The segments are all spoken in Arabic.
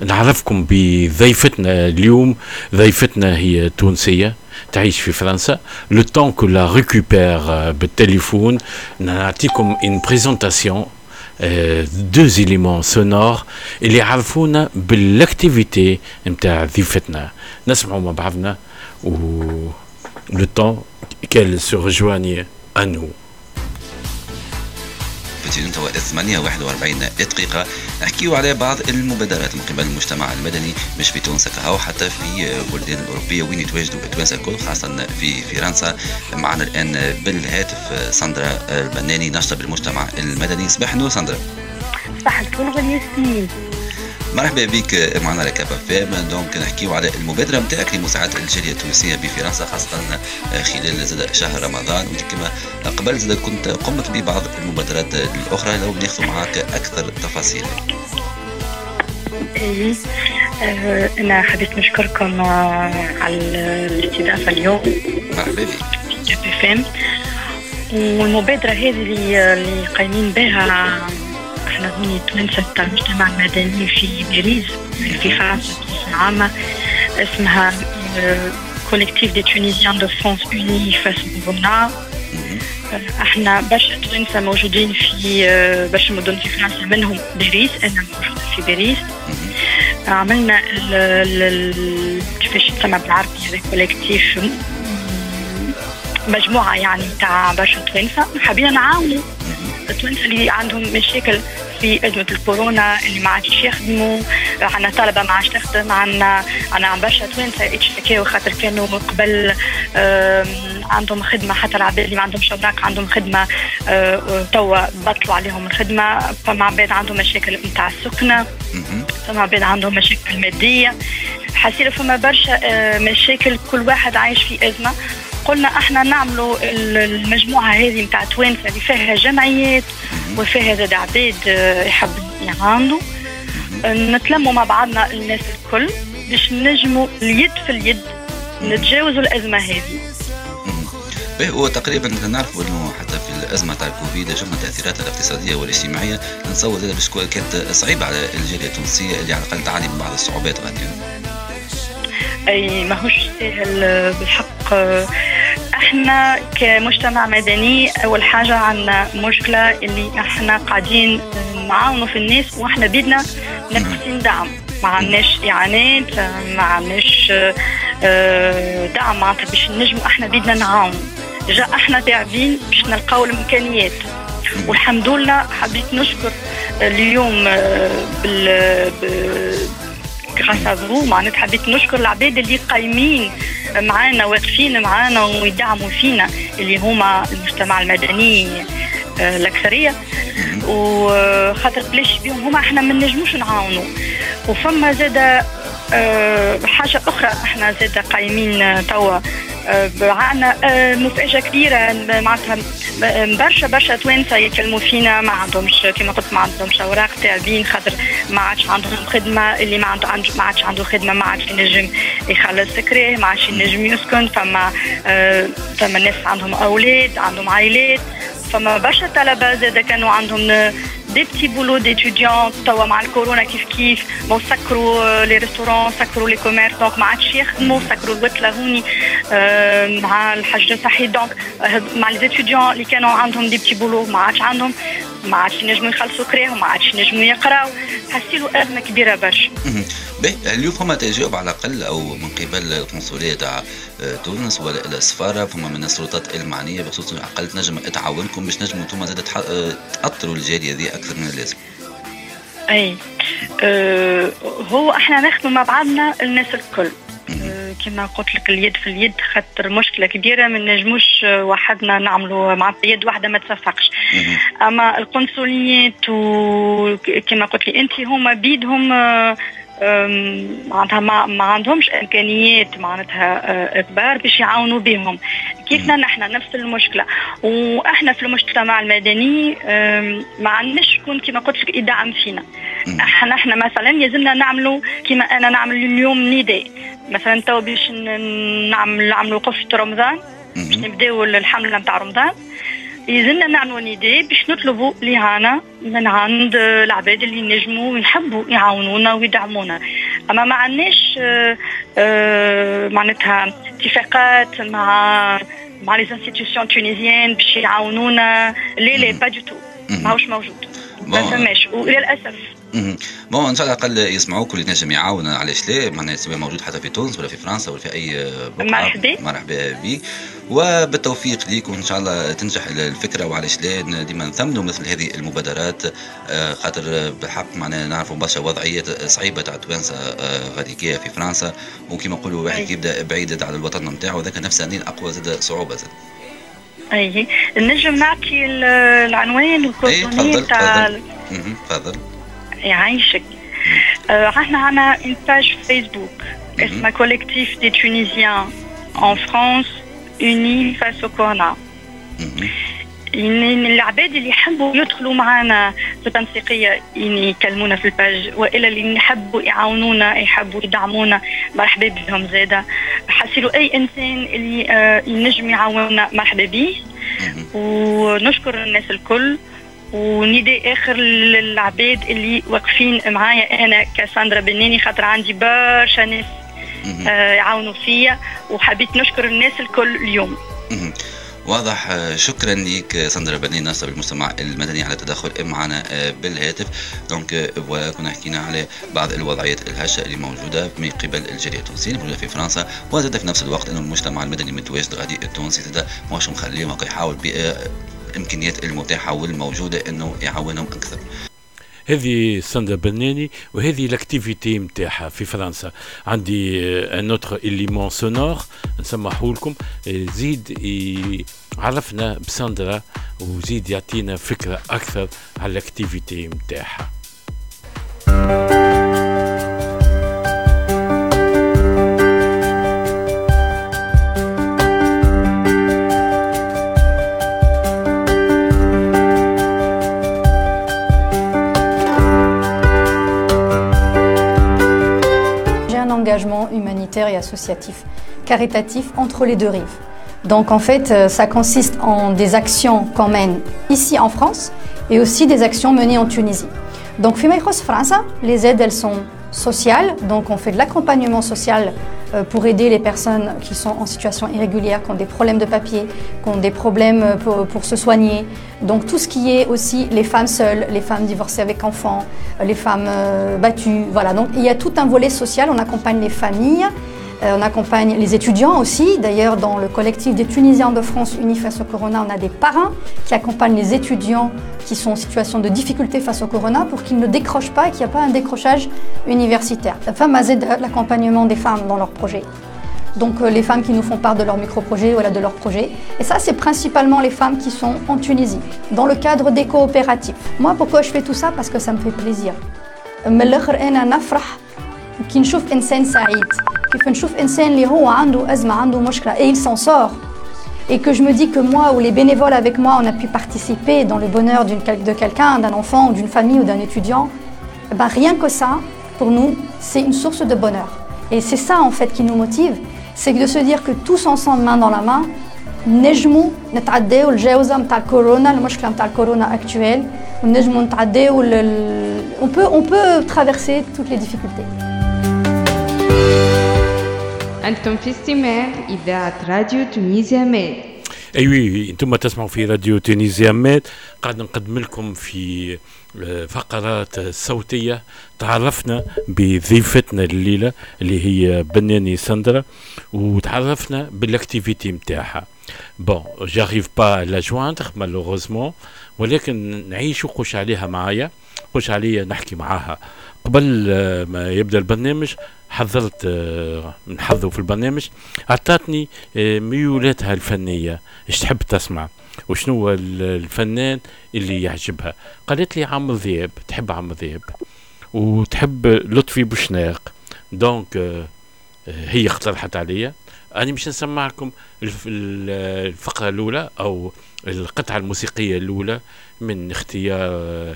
نعرفكم بضيفتنا اليوم ضيفتنا هي تونسيه تعيش في فرنسا لو طون كو لا ريكوبير بالتليفون نعطيكم ان بريزونطاسيون دو زيليمون سونور اللي يعرفونا بالاكتيفيتي نتاع ضيفتنا نسمعوا مع بعضنا و لو طون كيل سو رجواني à nous. تلفزيون توا 8 41 دقيقة. نحكيو على بعض المبادرات من قبل المجتمع المدني مش في تونس كهو حتى في البلدان الأوروبية وين يتواجدوا التوانسة الكل خاصة في فرنسا. معنا الآن بالهاتف ساندرا البناني ناشطة بالمجتمع المدني. صباح النور ساندرا. صباح الفل مرحبا بك معنا على Cap FM donc نحكيو على المبادرة نتاعك لمساعده الجاليه التونسية بفرنسا خاصة خلال زاد شهر رمضان. كما قبل زاد كنت قمت ببعض المبادرات الأخرى. لو بناخذ معك أكثر تفاصيل. آه، أنا حبيت نشكركم على الاستضافة اليوم. مرحبا بك. والمبادرة هذه اللي قايمين بها إحنا هوني تونسة المجتمع المدني في باريس في فرنسا بصفة عامة اسمها Collectif des Tunisiens de France unis face bon إحنا برشا تونسة موجودين في برشا مدن في فرنسا منهم باريس أنا موجودة في باريس. عملنا كيفاش يسمى بالعربي هذا collectif مجموعة يعني تاع برشا تونسة حابين نعاونوا التوانسة اللي عندهم مشاكل في أزمة الكورونا اللي ما عادش يخدموا. عندنا طلبة ما عادش تخدم. عندنا عندنا برشا توانسة يتشتكيو خاطر كانوا قبل عندهم خدمة. حتى العباد اللي ما عندهمش أوراق عندهم خدمة آه، توا بطلوا عليهم الخدمة. فما عباد عندهم مشاكل نتاع السكنة. فما عباد عندهم مشاكل مادية. حسينا فما برشا آه، مشاكل. كل واحد عايش في أزمة. قلنا إحنا نعملوا المجموعة هذه نتاع توانسه اللي فيها جمعيات وفيها زاد عباد آه، يحب يعاونوا نتلموا مع بعضنا الناس الكل باش نجموا اليد في اليد نتجاوزوا الأزمة هذه. هو تقريبا نعرفوا إنه حتى في الأزمة تاع الكوفيد شفنا تاثيراتها الاقتصادية والاجتماعية. نتصور زاد كانت صعيبه على الجالية التونسية اللي على الأقل تعاني من بعض الصعوبات غادي أي ماهوش سهل بالحق. إحنا كمجتمع مدني أول حاجة عندنا مشكلة اللي إحنا قاعدين نعاونوا في الناس وإحنا بيدنا ناقصين دعم. ما عندناش إعانات ما عندناش آه، دعم معناتها باش نجموا إحنا بيدنا نعاونوا جا إحنا تعبين باش نلقاو الإمكانيات. والحمد لله حبيت نشكر اليوم آه، غراس فو معناتها حبيت نشكر العباد اللي قايمين معانا واقفين معانا ويدعموا فينا اللي هما المجتمع المدني آه، الأكثرية. وخاطر بلاش بيهم هما إحنا ما نجموش نعاونوا. وفما زاد آه، حاجة أخرى إحنا زاد قايمين توا آه، مفاجاه كبيرة. معناتها برشا برشا توانسة يكلموا فينا. ما عندهمش كما قلت ما عندهمش أوراق تعبين خاطر ما عادش عندهم خدمة. اللي ما عنده ما عادش عنده خدمة ما عادش ينجم يخلص كريه ما عادش ينجم يسكن. فما آه، فما ناس عندهم أولاد عندهم عائلات. فما برشا طلبة زاد كانوا عندهم des petits boulots d'étudiants توا مع الكورونا كيف كيف bon سكروا les restaurants سكروا les commerces donc ما عادش يخدموا سكروا الوتله هوني مع الحجر الصحي donc مع les étudiants اللي كانوا عندهم des petits boulots ما عادش عندهم ما عادش ينجموا يخلصوا كريهم ما عادش ينجموا يقراوا حسيلوا ازمه كبيره برشا اليوم فما تجاوب على الاقل أو من قبل القنصليه تاع تونس ولا السفاره فما من السلطات المعنيه بخصوص على الاقل تنجم تعاونكم باش نجموا أنتم زاد تاثروا الجاليه ذي أكثر من اللازم أي. أه هو إحنا نخدم مع بعضنا الناس الكل. أه كما قلت لك اليد في اليد خاطر مشكلة كبيرة ما نجموش وحدنا نعملوا مع يد واحدة ما تصفقش أما القنصليات وكما قلت لي انت هما بيدهم أه معناتها ما, ما عندهمش إمكانيات معناتها كبار باش يعاونوا بهم. كيفنا نحن نفس المشكلة؟ وإحنا في المجتمع المدني ما عندناش شكون كما قلت لك يدعم فينا. إحنا إحنا مثلا يلزمنا نعملوا كما أنا نعمل اليوم نداء. مثلا تو باش نعمل نعملوا قفة رمضان باش نبداو الحملة نتاع رمضان. يلزمنا نعملوا نداء باش نطلبوا الاعانه من عند العباد اللي ينجموا ويحبوا يعاونونا ويدعمونا. أما ما عندناش آه، آه، معناتها اتفاقات مع مع les institutions tunisiennes باش يعاونونا. لا لا pas du tout ماهوش موجود. ما فماش. وللأسف bon إن شاء الله أقل يسمعوك واللي تنجم يعاون علاش لا؟ معناها سواء موجود حتى في تونس ولا في فرنسا ولا في أي مرحبا. مرحبا بك وبالتوفيق ليك وإن شاء الله تنجح الفكرة وعلاش لا؟ ديما نثمنوا مثل هذه المبادرات آه، خاطر بالحق معناها نعرفوا برشا وضعيات صعيبة تاع توانسة آه، غاديكيه في فرنسا. وكما نقولوا واحد يبدأ بعيد على الوطن نتاعو ذاك نفس اقوى زاد صعوبة زاد. أي. نجم نعطي العنوان والكوردوني تاع تفضل. يعيشك. آه إحنا عندنا une page Facebook اسمها Collectif des Tunisiens en France unis face Corona العباد اللي يحبوا يدخلوا معنا في تنسيقية يعني يكلمونا في ال page والا اللي يحبوا يعاونونا يحبوا يدعمونا. مرحبا بهم زادة. حسيلوا أي إنسان اللي آه، ينجم يعاوننا مرحبا به ونشكر الناس الكل. ونداء آخر للعباد اللي واقفين معايا أنا كساندرا بناني خاطر عندي برشا ناس آه يعاونوا فيا وحبيت نشكر الناس الكل اليوم. واضح شكرا لك ساندرا بناني ناشطة المجتمع المدني على التدخل معنا آه، بالهاتف. donc voilà كنا حكينا على بعض الوضعيات الهشة اللي موجودة من قبل الجاليه التونسية الموجوده في فرنسا. وزاد في نفس الوقت إنه المجتمع المدني متواجد غادي التونسي زاد ماهوش مخليهم يحاول الإمكانيات المتاحة والموجودة إنه يعاونهم أكثر. هذه ساندا بناني وهذه l'activité نتاعها في فرنسا. عندي un autre élément sonore نسمعه لكم. زيد عرفنا بساندرا وزيد يعطينا فكرة أكثر على ال activité نتاعها humanitaire et associatif, caritatif entre les deux rives. Donc en fait, euh, ça consiste en des actions qu'on mène ici en France et aussi des actions menées en Tunisie. Donc Fimaïkos France, les aides elles sont sociales, donc on fait de l'accompagnement social euh, pour aider les personnes qui sont en situation irrégulière, qui ont des problèmes de papier, qui ont des problèmes euh, pour, pour, se soigner. Donc tout ce qui est aussi les femmes seules, les femmes divorcées avec enfants, euh, les femmes battues. Voilà, donc il y a tout un volet social, on accompagne les familles. Euh, on accompagne les étudiants aussi. D'ailleurs, dans le collectif des Tunisiens de France unis face au corona, on a des parrains qui accompagnent les étudiants qui sont en situation de difficulté face au corona pour qu'ils ne décrochent pas et qu'il n'y a pas un décrochage universitaire. La femme a l'accompagnement des femmes dans leurs projets. Donc euh, les femmes qui nous font part de leurs micro-projets, voilà, de leurs projets. Et ça, c'est principalement les femmes qui sont en Tunisie, dans le cadre des coopératives. Moi, pourquoi je fais tout ça? Parce que ça me fait plaisir. كيف نشوف انسان اللي هو عنده ازمه عنده مشكله et il s'en sort et que je me dis que moi ou les bénévoles avec moi on a pu participer dans le bonheur de quelqu'un d'un enfant ou d'une famille ou d'un étudiant ben rien que ça pour nous c'est une source de bonheur et c'est ça en fait qui nous motive c'est de se dire que tous ensemble main dans la main نجموا نتعداو الجاوزه نتاع الكورونا المشكله نتاع الكورونا اكتويل ونجموا نتعداو on peut on peut traverser toutes les difficultés أنتم في استماع إذاعة راديو تونيزيا ميد eh oui أنتم تسمعوا في راديو تونيزيا ميد قاعد نقدم لكم في آه، فقرات صوتية تعرفنا بضيفتنا الليلة اللي هي بناني سندرا وتعرفنا بال activité نتاعها bon j'arrive pas à la joindre malheureusement ولكن نعيش وخش عليها معايا. خش عليا نحكي معاها. قبل آه، ما يبدأ البرنامج حضرت آه، في البرنامج. اعطتني آه، ميولاتها الفنية. إيش تحب تسمع؟ وشنو الفنان اللي يعجبها؟ قالت لي عمرو ذياب تحب عمرو ذياب وتحب لطفي بوشناق donc هي اقترحت عليا. أنا مش نسمعكم الفقرة الأولى أو القطعة الموسيقية الأولى. من اختيار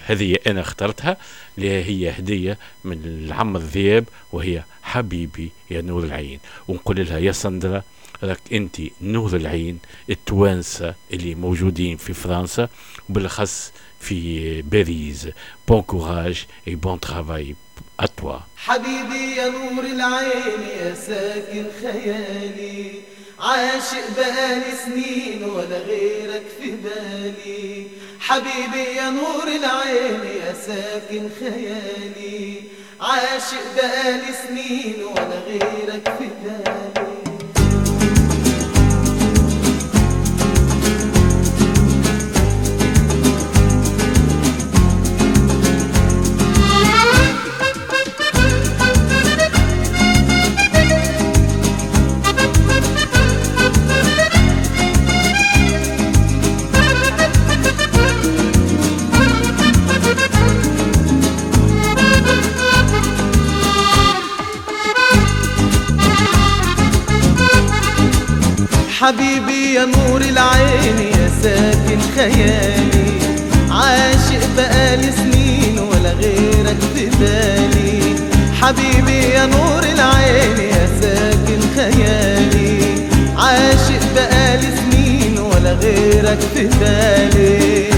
هذه أنا اخترتها اللي هي هدية من عمرو ذياب وهي حبيبي يا نور العين. ونقول لها يا سندرا راك انت نور العين التوانسة اللي موجودين في فرنسا وبالأخص في باريس. bon courage et bon travail à toi حبيبي يا نور العين يا ساكن خيالي عاشق بقالي سنين ولا غيرك في بالي. حبيبي يا نور العين يا ساكن خيالي عاشق بقالي سنين ولا غيرك في حبيبي يا نور العين يا ساكن خيالي. عاشق بقالي سنين ولا غيرك في بالي. حبيبي يا نور العين يا ساكن خيالي. عاشق بقالي سنين ولا غيرك في بالي.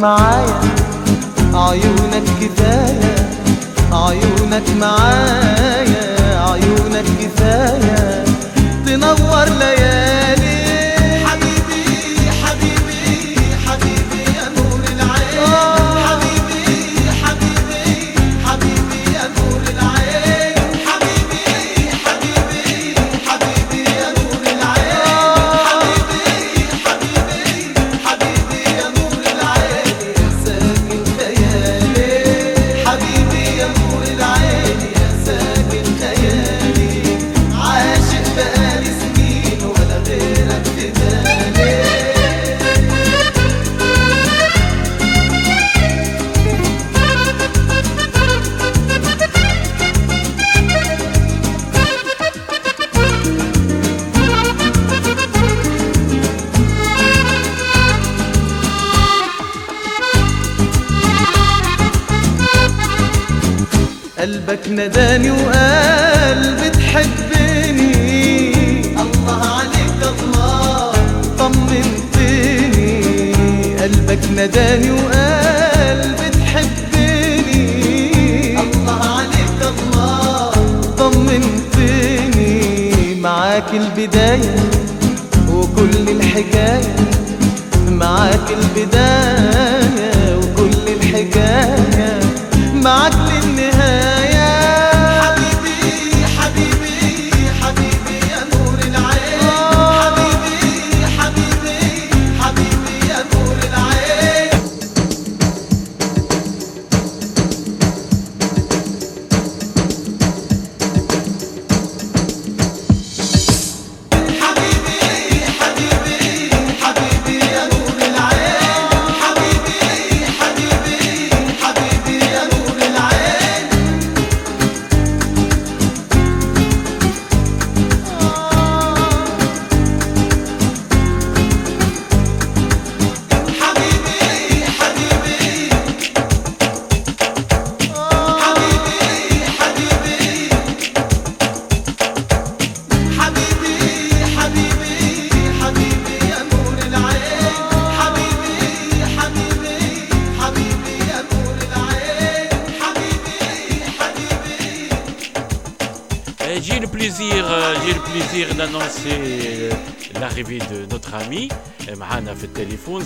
معايا عيونك كفاية عيونك معايا عيونك كفاية. تنور ليالي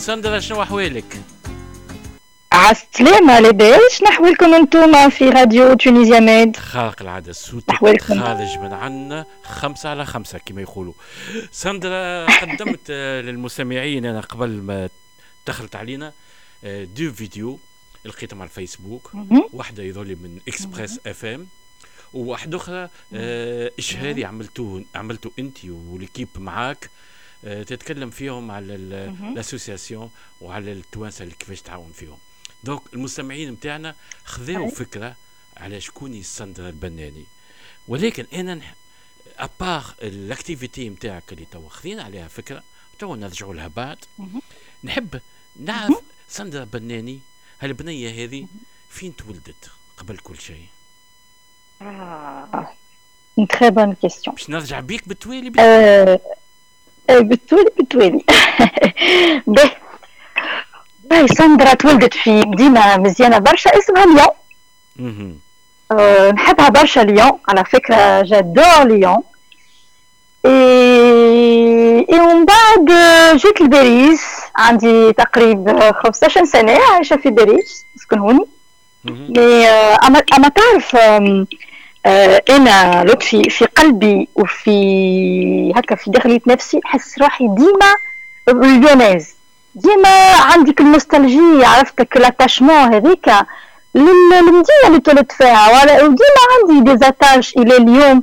ساندرا شنو احوالك؟ عسلامة لاباس شنحوالكم انتوما في راديو تونيزيا ميد؟ خارق العادة الصوت. خارج من عنا خمسة على خمسة كما يقولوا. ساندرا قدمت آه، للمستمعين أنا قبل ما دخلت علينا آه، deux vidéos لقيتهم على الفيسبوك. واحدة يظهر لي من Express FM وواحدة أخرى آه، إشهاري عملتوه عملته أنت و l'équipe معاك. تتكلم فيهم على ال association وعلى التوانسة اللي كيفاش تعاون فيهم. donc المستمعين نتاعنا خذاو فكرة على شكون ساندرا البناني. ولكن أنا. à part ال activité نتاعك اللي توا خذينا عليها فكرة توا نرجعوا لها بعد. نحب نعرف ساندرا البناني هالبنية هذه فين تولدت قبل كل شيء؟ Une très bonne question. باش نرجع بيك بالتوالي بالتوالي بالتوالي باهي باهي ساندرا تولدت في مدينة مزيانة برشا اسمها ليون. آه، نحبها برشا ليون على فكرة جادور ليون. اي اي ومن بعد جيت لباريس عندي تقريبا 15 سنة عايشة في باريس هوني مهم. mais آه، أما أما تعرف أنا لطفي في قلبي وفي هكا في داخلية نفسي نحس روحي ديما lyonnaise ديما عندك ال nostalgie عرفتك l'attachement هذيك لل- للمدينه اللي تولدت فيها وديما عندي des attaches إلى اليوم.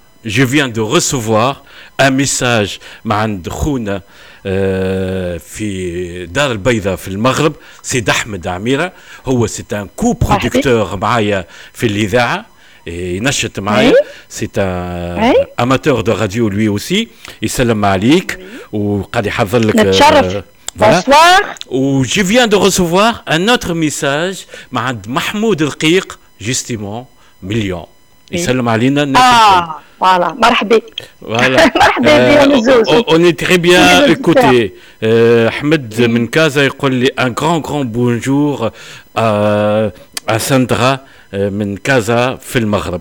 جو فيان دو ريسيفوار ان ميساج مع عند خونا آه، في دار البيضاء في المغرب سيد احمد عميره هو سي ان كو برودكتور معايا في الاذاعه إيه، ينشط معايا Oui. سي ان Oui. اماتور دو راديو لوي اوسي يسلم عليك وقاعد يحضر لك نتشرف. آه، voilà. Bonsoir. Où je viens de recevoir un autre message مع عند محمود رقيق justement مليون يسلم علينا الناس الكل. Ah, voilà, مرحبا. Voilà. مرحبا بهم الزوز. on, on est très bien Bisous, écouté. Euh, Ahmed من كازا يقول لي un grand grand bonjour à, à Sandra euh, من كازا في المغرب.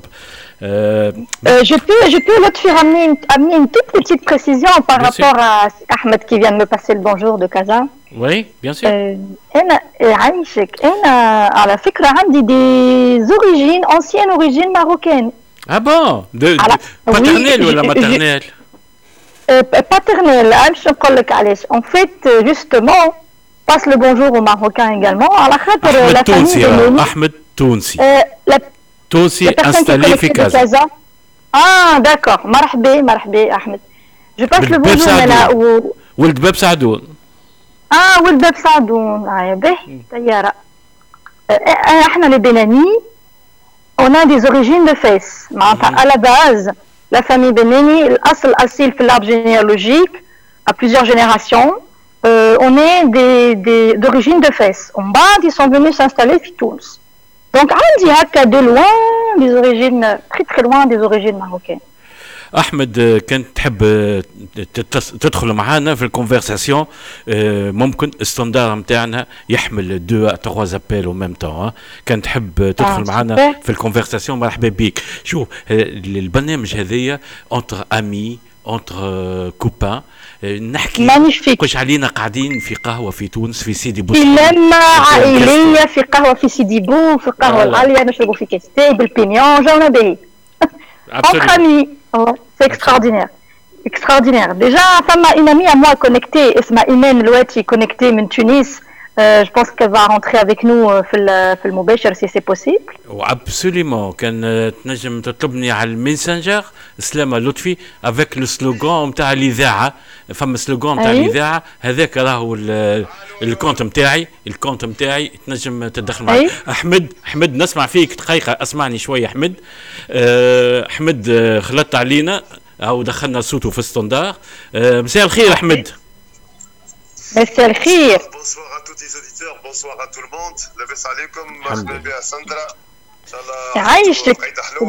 Euh, Euh, je peux, je peux l'autre faire amener une, amener une toute petite précision par Bien sûr. rapport à Ahmed qui vient de me passer le bonjour de Casa. oui, bien sûr. Euh, أنا عايشك أنا على فكرة عندي des origines anciennes origines marocaines. ah bon de, de, Alors, oui, paternelle ou la je- je- maternelle Euh, paternelle, باش نقول لك علاش. En fait, euh, justement, passe le bonjour aux Marocains également. على خاطر أحمد la famille تونسي de راه، Moni, أحمد تونسي euh, la تونسي La personne qui est installé في connectée de كازا Casa. Ah, d'accord. مرحبا مرحبا أحمد. Je passe le بالباب bonjour سعدون. là où... ولد باب سعدون اه ولد باب سعدون اه به طيارة آه، آه، احنا لبناني on a des origines de Fès معناتها à la base la famille بناني الأصل الأصيل في l'arbre généalogique à plusieurs générations euh, on est des, des, d'origine de Fès ومن بعد ils sont venus s'installer في تونس donc عندي هكا de loin des origines très très loin des origines marocaines أحمد آه، كنت تحب آه، تتص- تدخل معنا في ال conversation آه، ممكن ال standard نتاعنا يحمل deux trois appels au même temps كان تحب آه، تدخل آه، معنا. في ال conversation مرحبا بيك شوف آه، البرنامج هذايا entre amis entre copains نحكي Magnifique. كوش علينا قاعدين في قهوة في تونس في سيدي في بوسعيد لمة عائلية في قهوة في سيدي بو في voilà. الغالية نشربوا في كاس تاي بال pignons جونا باهي. Oh, c'est extraordinaire. Extraordinaire. Déjà, une amie à moi connectée, Esma Imen est connectée de Tunis. Je pense qu'elle va rentrer avec nous euh, في في المباشر si c'est possible. و absolument كان تنجم تطلبني على ال Messenger. سلامة لطفي. avec le slogan نتاع الإذاعة. فما slogan نتاع أي. الإذاعة. هذاك راهو ال- ال compte نتاعي ال compte نتاعي تنجم تدخل معي أي. أحمد. أحمد نسمع فيك. دقيقة. أسمعني شوية أحمد. آه، أحمد آه، خلطت علينا. أو دخلنا صوته في ال standard آه، مساء الخير أحمد. مساء الخير Bonsoir à tous les auditeurs, bonsoir à tout le monde. لاباس عليكم مرحبا. بها سندرا ان شاء الله.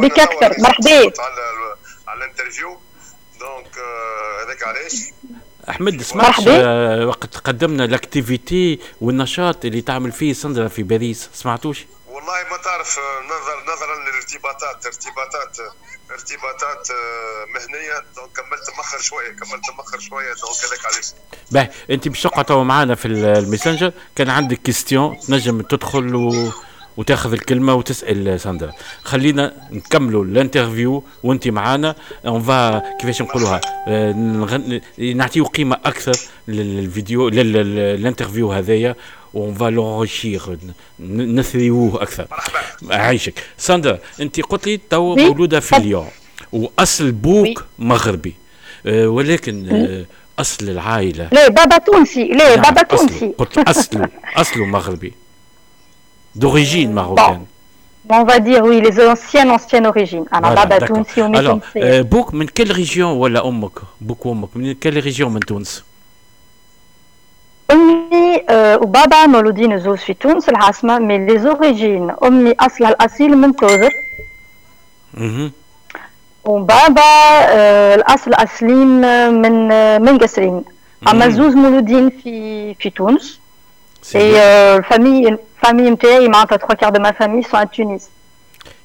بك. نور مرحبا. على ال interview donc هذاك علاش احمد سمعت وقت قدمنا ال activité والنشاط اللي تعمل فيه سندرا في باريس سمعتوش والله ما تعرف آه، نظر نظرا للارتباطات ارتباطات ارتباطات آه، مهنية. donc كملت مخر شوية كملت مخر شوية donc هذاك علاش باهي أنت باش تقعد توا معنا في ال- ال Messenger كان عندك question تنجم تدخل و... وتاخذ الكلمة وتسأل ساندرا. خلينا نكملوا ال interview وأنت معنا on va كيفاش نقولوها؟ آه،. نعطيو قيمة أكثر للفيديو لل- لل- لل interview هذايا. on va l'enrichir نثريوه أكثر عايشك ساندرا انت قلت لي تو. مولوده في. ليون وأصل بوك مغربي. آه، ولكن آه، أصل العائلة. لا بابا تونسي. لا نعم، بابا. تونسي. قلت اصله اصله مغربي. d'origine marocaine On va dire oui, les anciennes, anciennes origines. أنا Voilà, بابا d'accord. تونسي وأمي Alors, euh, من quelle région ولا أمك؟ بوك وأمك. من quelle région من تونس؟ أمي آه، وبابا مولودين زوز في تونس العاصمة مي لي زوريجين أمي أصلها الأصيل من توزر مهم. وبابا آه، الأصل أصلين آه، من آه، من قصرين أما مم. زوز مولودين في في تونس C'est Et bien. euh, famille, famille MTA, معناتها trois quarts de ma famille sont à Tunis.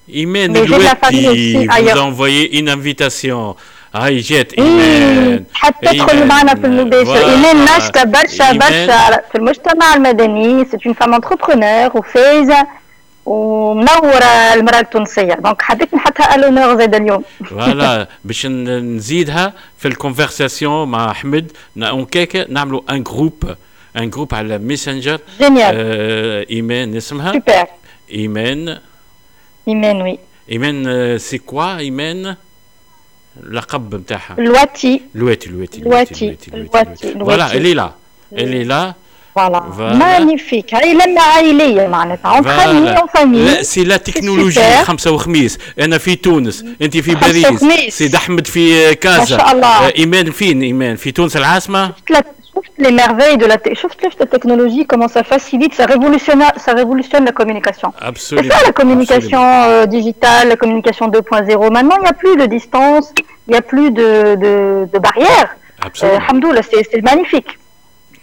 Imen mais j'ai de la famille Loueti aussi vous ailleurs. a envoyé une invitation هاي جات إيه، إيمان. حتى تدخل. معنا في المباشر Voilà. إيمان ناشطة برشا. برشا في المجتمع المدني. c'est une femme entrepreneur وفايزة ومنورة المرأة التونسية. donc حبيت نحطها à l'honneur زادة اليوم. voilà باش نزيدها في ال conversation مع أحمد. en tout cas نعملوا un groupe un groupe على Messenger génial آه إيمان اسمها. سوبر إيمان. إيمان oui إيمان آه، c'est quoi إيمان؟ اللقب نتاعها الواتي. لواتي لواتي لواتي، لواتي، فوالا. اللي لا اللي لا فوالا Voilà. مانيفيك هاي لمة عائلية معناتها اون فامي اون فامي لا سي لا تكنولوجي super. خمسة وخميس انا في تونس انت في خمسة باريس وخميس. سيد احمد في كازا ما شاء الله. آه، ايمان فين ايمان في تونس العاصمه شفت لا- شفت les merveilles de la te- شفت كيف التكنولوجي comment ça facilite ça révolutionne ça révolutionne la communication C'est absolument ça la communication euh, digitale, la communication 2.0. Maintenant, il n'y a plus de distance, il n'y a plus de, de, de barrières. Euh, absolument Alhamdoulilah, c'est c'est magnifique.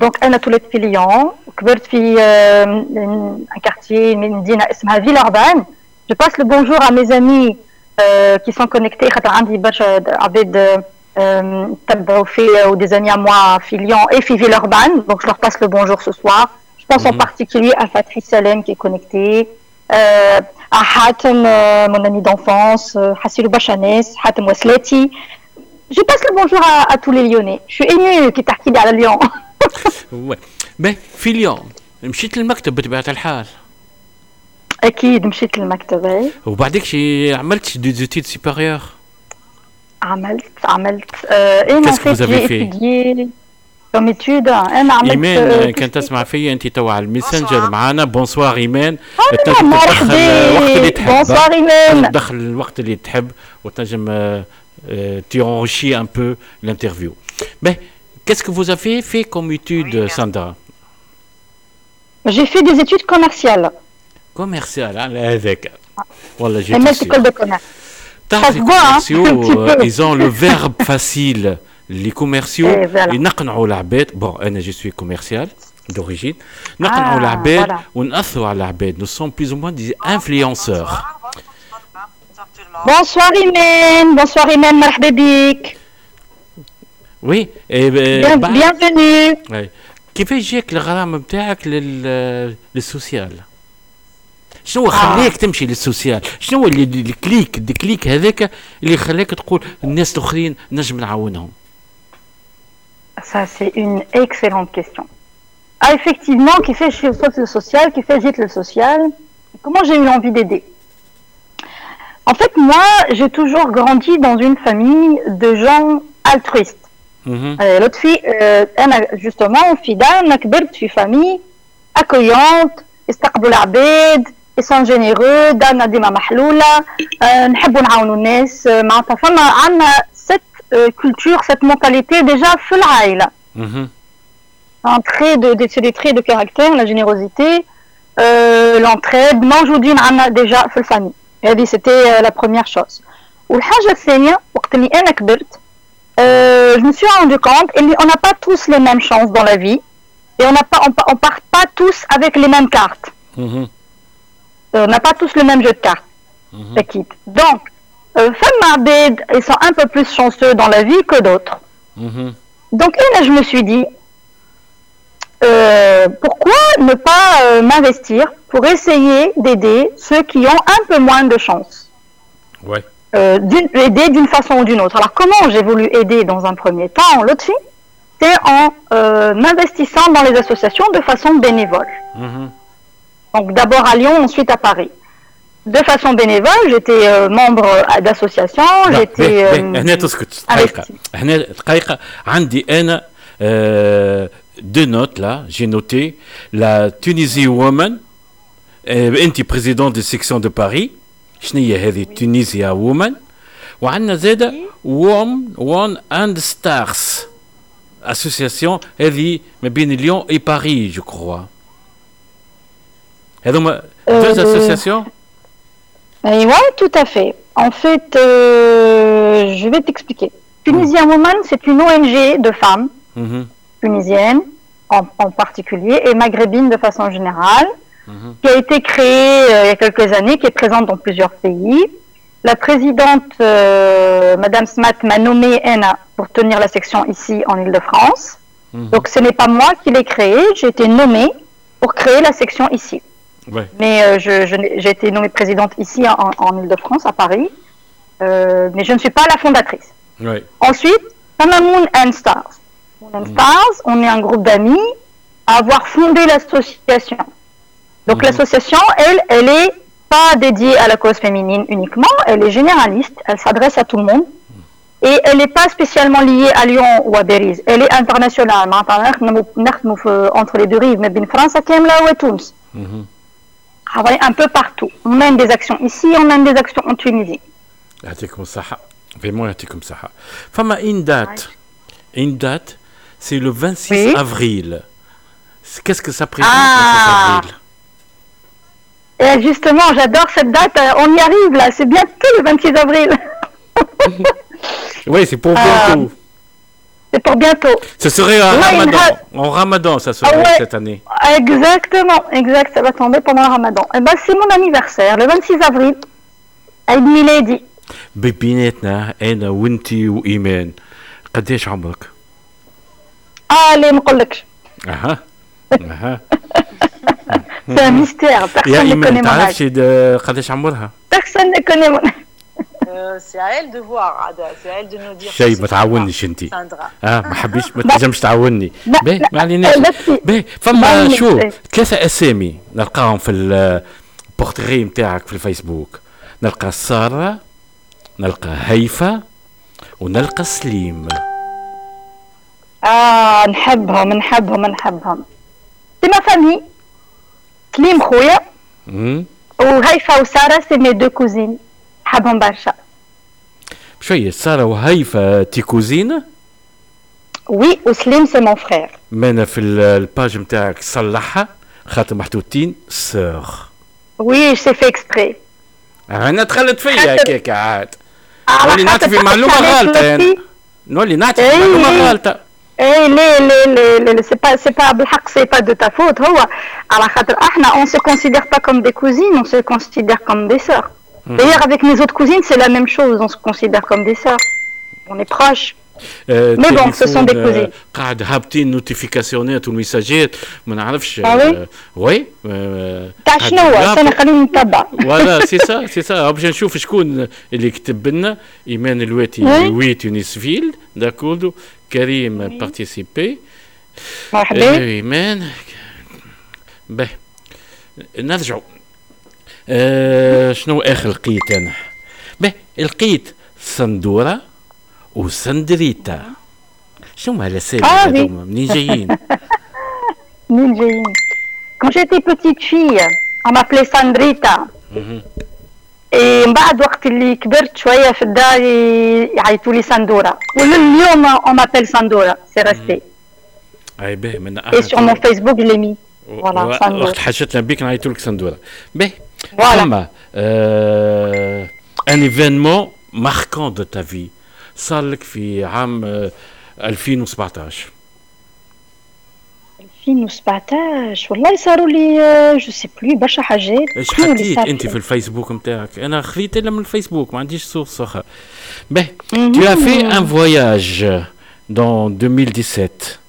دونك انا تولدت في ليون وكبرت في آه، ان كارتيي مدينه اسمها فيل اوربان جو باس لو بونجور ا مي زامي كي سون كونيكتي خاطر عندي برشا عباد آه، تبعوا في ou des amis à moi في ليون et في فيل اوربان دونك je leur passe le bonjour ce soir je pense en Mhm. particulier à Fatri Salem qui est connecté euh, à Hatem euh, mon ami d'enfance euh, Hassilou Bachanes Hatem Waslati je passe le bonjour à, à tous les Lyonnais je suis émue qui تحكي لي على ليون وي. باهي في اليوم مشيت للمكتب بطبيعة الحال. أكيد مشيت للمكتب أي. وبعدك شي عملت des études supérieures؟ عملت عملت آه أنا fait comme études أنا عملت ايمان آه، كان تسمع فيا انت توا على ال Messenger. معانا. bonsoir ايمان تنجم تدخل الوقت اللي مرحبا تحب bonsoir ايمان تدخل الوقت اللي تحب وتنجم تيونشي ان بو الانترفيو باهي Qu'est-ce que vous avez fait comme étude, Sandra? J'ai fait des études commerciales. Commerciales, hein, avec. Voilà, j'ai école de commerce. Tant les hein. commerciaux, hein, ils ont le verbe facile. Les commerciaux, ils n'ont. Bon, eh, je suis commercial d'origine. Nous ah, Nous sommes plus ou moins des influenceurs. Bonsoir Imen, bonsoir Imen, مرحبا وي إيه، ب- Bien- بعد- bienvenue Ouais. كيفاش جاك الغرام نتاعك لل للسوسيال شنو خلاك تمشي للسوسيال شنو اللي اللي- الكليك الكليك هذاك اللي خلاك تقول الناس الاخرين نجم نعاونهم Ça, c'est une excellente question. effectivement, qui fait chez le social, qui fait gîte le social. Comment j'ai eu envie d'aider En fait, moi, j'ai toujours grandi dans une famille de gens altruistes. Mhm. Euh, L'autre fille, euh, أنا justement, فدان كبرت في famille accueillante, يستقبلوا العباد, ils sont généreux, دارنا ديما محلولة, euh, نحبوا نعاونوا الناس, euh, معناتها فما عندنا cette euh, culture, cette mentalité déjà في العائلة. Mhm. un trait de, de- c'est des traits de caractère, la générosité, euh, l'entraide, موجودين عنا déjà في الفامille. هذه c'était euh, la première chose. والحاجة الثانية وقت اللي أنا كبرت euh, je me suis rendu compte, on n'a pas tous les mêmes chances dans la vie et on n'a pas, on, part pas tous avec les mêmes cartes. Mm-hmm. Euh, on n'a pas tous le même jeu de cartes. Mmh. Donc, euh, femmes ils sont un peu plus chanceux dans la vie que d'autres. Mm-hmm. Donc, je me suis dit, euh, pourquoi ne pas euh, m'investir pour essayer d'aider ceux qui ont un peu moins de chance euh, d'une- Aider d'une façon ou d'une autre. Alors, comment j'ai voulu aider dans un premier temps l'autre fille C'est en euh, m'investissant dans les associations de façon bénévole. Mhm. Donc, d'abord à Lyon, ensuite à Paris. De façon bénévole, j'étais euh, membre euh, d'associations, لا، j'étais... باهي- باهي، euh, هنا تسكت دقيقة هنا دقيقة عندي أنا دو نوت لا جي نوتي لا تونيزي وومن أنت بريزيدون دي سيكسيون دو باري شنو هي هذه تونيزيا وومن وعندنا زادة ووم وون اند ستارز اسوسياسيون هذه ما بين ليون اي باري جو كخوا هذوما دو Euh, اسوسياسيون Et ouais, tout à fait. En fait, euh, je vais t'expliquer. Tunisian Woman, c'est une ONG de femmes Mhm, tunisiennes en, en particulier et maghrébines de façon générale, mhm, qui a été créée euh, il y a quelques années, qui est présente dans plusieurs pays. La présidente, euh, Madame Smat, m'a nommée ENA pour tenir la section ici en Ile-de-France. mhm. Donc ce n'est pas moi qui l'ai créée, j'ai été nommée pour créer la section ici. Ouais. Mais euh, je- je n'ai- j'ai été nommée présidente ici en, en Ile-de-France, à Paris. Euh, mais je ne suis pas la fondatrice. Ouais. Ensuite, Fama Moon and Stars. Moon and Stars, on est un groupe d'amis à avoir fondé l'association. Donc mhm. l'association, elle, elle est pas dédiée à la cause féminine uniquement, elle est généraliste, elle s'adresse à tout le monde. Mhm. Et elle n'est pas spécialement liée à Lyon ou à Beriz. Elle est internationale. Entre les deux rives, mais bien France, Kemla ou Tunis. Mhm. Ah travaille un peu partout. On mène des actions ici, on mène des actions en Tunisie. C'est comme ça. Ah. Vraiment, comme ça. Ah. Femme, une date. Une date, c'est le 26 oui. avril. Qu'est-ce que ça présente, le 26 avril? Et justement, j'adore cette date. euh, On y arrive là. C'est bientôt le 26 avril. oui c'est pour Ah. bientôt C'est pour bientôt. ce serait en Ouais, une ramadan date. en ramadan ça serait Ah ouais. cette année Exactement, exact. Ça va tomber pendant le Ramadan. Eh ben, c'est mon anniversaire, le 26 avril. Aïd Milady. بيناتنا انا وانتي وايمان قديش عمرك Allez, ما نقولكش. اها اها C'est un mystère. يا Personne ne connaît ايمان mon âge. Personne ne connaît mon âge. Euh, voir, Ada. C'est à elle de nous dire. شيء ما تعاونيش انت. آه ما حبيش ما تنجمش تعاوني لا، باهي ما عليناش باهي ما فما شو. ثلاثة اسامي نلقاهم في البورتري نتاعك في الفيسبوك نلقى سارة نلقى هيفا ونلقى سليم آه نحبهم نحبهم نحبهم. C'est ma famille. سليم خويا. وهيفا وسارة c'est mes deux cousines. نحبهم برشا. شوية سارة وهيفا tes cousines oui وسليم c'est mon frère. مانا في ال- ال page نتاعك صلحها خاطر محطوطين sœurs oui c'est fait exprès. أنا دخلت فيا هكاك عاد نولي نعطي في معلومة. يعني. نولي نعطي في معلومة إيه. غلطة اي ليه ليه ليه ليه سي با سي با بالحق سي با دو تا فوت هو على خاطر احنا on se considère pas comme des cousines on se considère comme des sœurs d'ailleurs avec mes autres cousines c'est la même chose on se considère comme des sœurs on est proches Sont des تليفون، آه، cousines. قاعد هابطين نوتيفيكاسيونات والميساجات ما نعرفش وي تاع شنو هو استنى خليني نتبع فوالا سي سا سي سا باش نشوف شكون اللي كتب لنا ايمان الواتي. وي تونسفيل داكوردو كريم بارتيسيبي مرحبا ايمان به نرجعوا آه شنو اخر لقيت أنا به لقيت سندوره وسندريتا شنو هالاسامي آه، هذوما منين جايين منين جايين Quand j'étais petite fille, on m'appelait Sandrita. مهم. إيه من بعد وقت اللي كبرت شويه في الدار ي- يعيطوا لي سندوره ولليوم on m'appelle سندوره سي ريستي اي به من اي سور مون فيسبوك je l'ai mis voilà و- سندوره وقت حاجتنا بيك نعيطوا لك سندوره به Voilà. اما آه ان ايفينمون ماركون دو تا في صار لك في عام آه 2017 2017 والله صاروا لي je sais plus برشا حاجات. اللي حكيت أنت؟ في الفيسبوك نتاعك أنا خذيت إلا من الفيسبوك ما عنديش source أخرى مهم. tu as fait un voyage dans 2017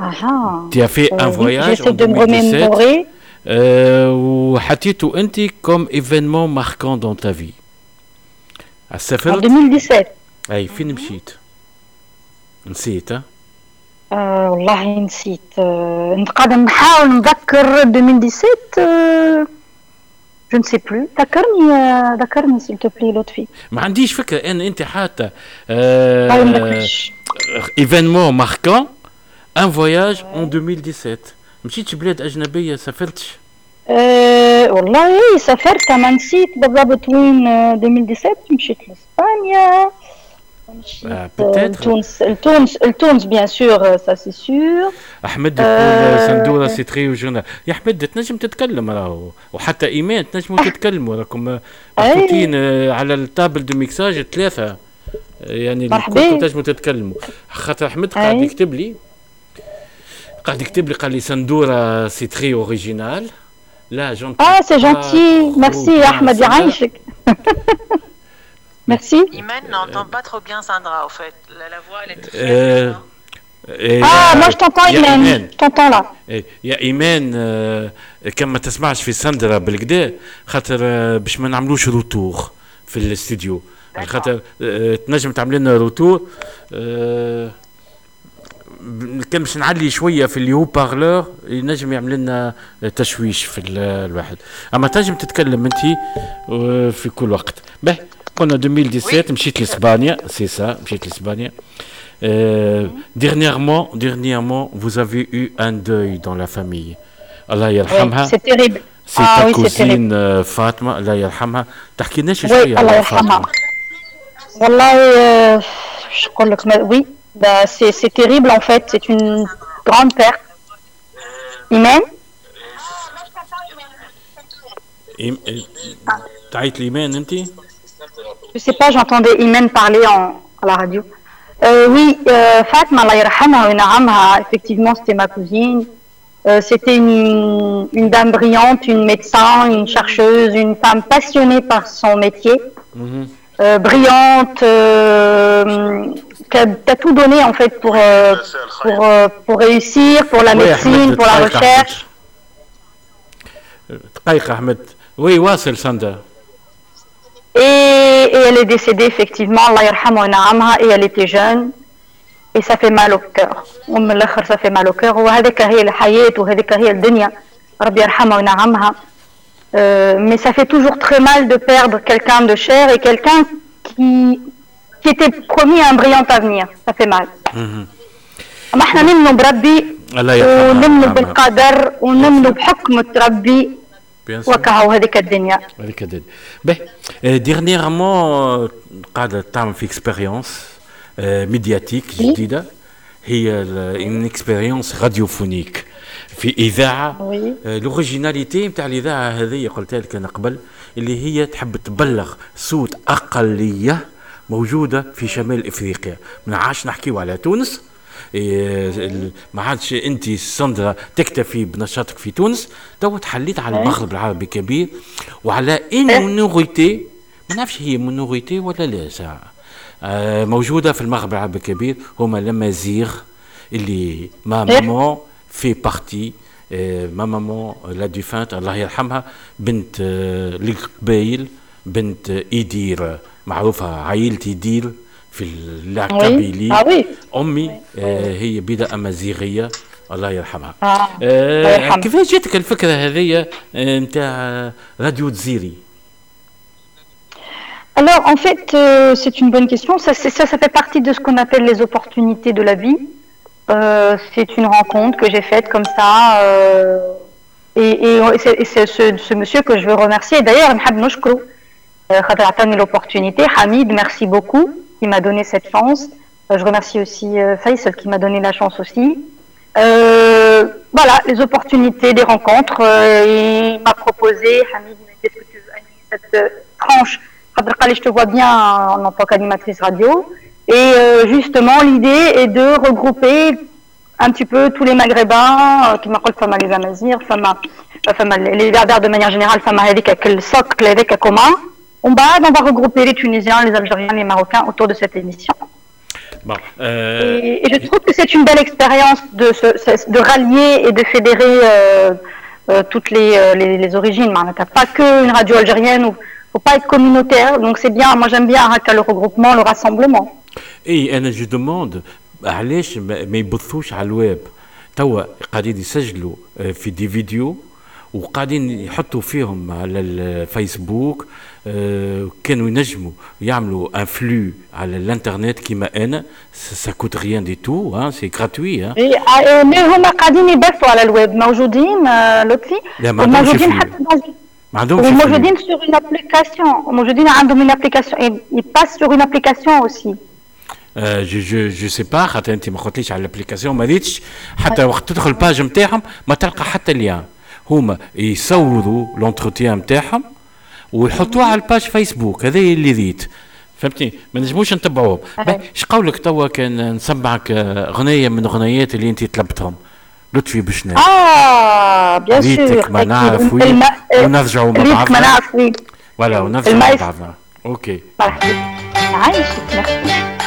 أها. Tu as fait un voyage en j'essaie de me 2017 remémorer. آه، وحطيته أنت ايفينمون ماركون دون تا في en سافرت 2017 أي فين مشيت؟ نسيت ها؟ آه والله نسيت. آه قاعدة نحاول نذكر 2017 je ne sais plus ذكرني آه، ذكرني s'il te plaît لطفي. ما عنديش فكرة. ان أنت حاطة نذكرش événement marquant un voyage en 2017 مشيتش بلاد أجنبية سافرتش؟ أه والله سافرت ما نسيت بالضبط وين آه، 2017 مشيت لإسبانيا مشيت آه، آه، peut-être. لتونس لتونس لتونس bien sûr ça c'est sûr أحمد يقول آه. Sandra c'est très original يا أحمد تنجم تتكلم راهو وحتى ايمان تنجموا تتكلموا راكم. محطوطين على ال table de mixage ثلاثة يعني. الكل تنجموا تتكلموا خاطر أحمد قاعد. يكتب لي قاعد يكتب لي قال لي Sandra c'est très original la gentille آه c'est gentil merci يا احمد يعيشك merci Iman n'entend pas trop bien Sandra, au fait. La, la voix, elle est très... آه إيمان. je t'entends là. إيه، يا ايمان آه، كان ما تسمعش في سندرا بالكدا خاطر آه، باش ما نعملوش retour في الاستديو خاطر آه، تنجم تعمل لنا retour آه، كان باش نعلي شوية في ال haut-parleur ينجم يعمل لنا تشويش في ال- الواحد أما تنجم تتكلم أنت آه، في كل وقت به قلنا 2017 مشيت لإسبانيا سي سا مشيت لإسبانيا Euh, dernièrement, dernièrement, vous avez eu un deuil dans la famille. Allah Oui, yarhamha. c'est terrible C'est ah ta oui cousine euh, Fatma, Allah yarhamha. تحكي لنا Oui, شوية الله على يرحمها. فاطمة. والله نقول لك oui Bah, c'est terrible en fait, c'est une grande perte. Imen Taït l'Imen, Nanti Je sais pas, j'entendais Imen parler à la radio. Euh, oui, euh, Fatma, effectivement, c'était ma cousine. Euh, c'était une, une, dame brillante, une médecin, une chercheuse, une femme passionnée par son métier. Mm -hmm. euh, brillante, euh, qui a, qui a tout donné en fait pour, euh, pour, euh, pour réussir, pour la Oui, médecine, Ahmed, pour la دقايق recherche. أحمد. دقايق أحمد. Oui, واصل ساندا. Et, et elle est décédée effectivement, Allah yarhamha wa na'amha, et elle était jeune. Et ça fait mal au cœur. ومن الآخر ça fait mal au cœur. وهذيك هي الحياة وهذيك هي الدنيا. ربي يرحمها ونعمها. Euh, mais ça fait toujours très mal de perdre quelqu'un de cher et quelqu'un qui, qui était promis un brillant avenir. Ça fait mal. Mhm. أما احنا نمنوا بربي الله يرحمها ونمنوا ونعمها. بالقدر ونمنوا بحكمة ربي Bien sûr. وكهو هذيك الدنيا. هذيك الدنيا. به آه، dernièrement آه، قاعدة تعمل في اكسبيريونس ميدياتيك جديدة هي ان اكسبيريونس راديوفونيك في إذاعة Oui. آه، ال originalité نتاع الإذاعة هذه قلتها لك أنا قبل اللي هي تحب تبلغ صوت أقلية موجودة في شمال إفريقيا. ما عادش نحكيو على تونس. إيه، ما عادش انت ساندرا تكتفي بنشاطك في تونس. تو تحليت على المغرب العربي كبير. وعلى une minorité ما نعرفش هي minorité ولا لا ساعه آه، موجودة في المغرب العربي الكبير هما الامازيغ اللي ما إيه. maman fait partie آه، ma maman la défunte الله يرحمها بنت القبايل بنت ايدير معروفه عائله ايدير في ال Kabylie oui. امي هي بيضة امازيغيه الله يرحمها آه. آه. كيفاش جاتك الفكرة هذه نتاع راديو تزيري Alors, en fait, euh, c'est une bonne question. Ça, ça, ça fait partie de ce qu'on appelle les opportunités de la vie. Euh, c'est une rencontre que j'ai faite comme ça. Euh, et, c'est ce, monsieur que je veux remercier. D'ailleurs, euh, l'opportunité. Hamid, merci beaucoup qui m'a donné cette chance. Je remercie aussi Faisal qui m'a donné la chance aussi. Voilà, les opportunités, les rencontres. il m'a proposé, Hamid, qu'est-ce que tu veux animer cette tranche? Je te vois bien en tant qu'animatrice radio. Et euh, justement, l'idée est de regrouper un petit peu tous les Maghrébins, euh, qui m'appellent Fama les Amazirs, Fama, Fama les Berbères de manière générale, Fama avec quel socle, avec un commun. On va, on va regrouper les Tunisiens, les Algériens, les Marocains autour de cette émission. bon euh, Et, et je trouve que c'est une belle expérience de, se- de rallier et de fédérer euh, euh, toutes les, les, les origines. N'y a pas qu'une radio algérienne, il ne faut pas être communautaire. Donc c'est bien, moi j'aime bien Raqqa, le regroupement, le rassemblement. إي أنا جو دوموند. علاش ما يبثوش على الويب؟ توا قاعدين يسجلوا آه، في دي فيديو وقاعدين يحطوا فيهم على الفيسبوك آه، كانوا ينجموا يعملوا un flux على الإنترنت كيما أنا. ça coûte rien du tout hein c'est gratuit hein Et, آه، هما قاعدين يبثوا على الويب. موجودين لطفي flux. حتى عندهمش وموجودين sur une application. موجودين ils passent sur une application aussi. je je je sais pas خاطر انت ما قلتليش على ال application ما ريتش حتى وقت تدخل الباج نتاعهم ما تلقى حتى ليان. هما يصوروا لونتروتيان نتاعهم ويحطوها على الباج فيسبوك هذا اللي ريت فهمتني؟ ما نجموش نتبعوهم. اش قولك توا كان نسمعك آه، غنية من غنيات اللي انت طلبتهم؟ لطفي باش نام آه بيان ريتك سور ما نعرف وي. الم- ونرجعوا مع ريتك ما بعضنا. نعرف وي. ولا ونرجعوا مع بعضنا. أوكي. مرحبا. عايشك ميرسي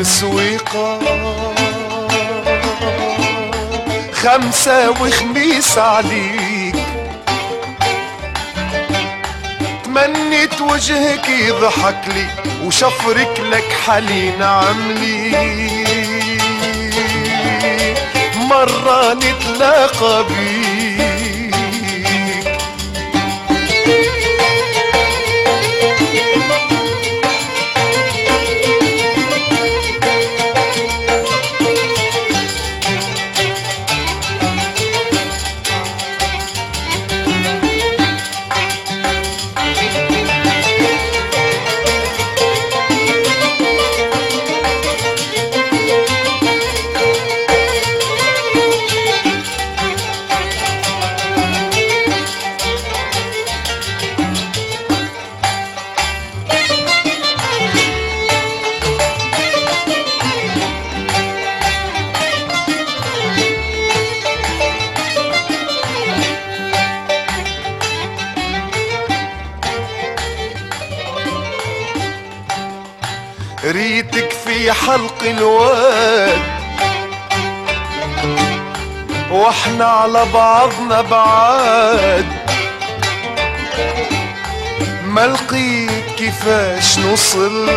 باب سويقة خمسة وخميس عليك. تمنيت وجهك يضحك لي وشفرك لك حلين عملي. مرة نتلاقى بيك. حلق الواد. وإحنا على بعضنا بعاد. ما لقيت كيفاش نوصل.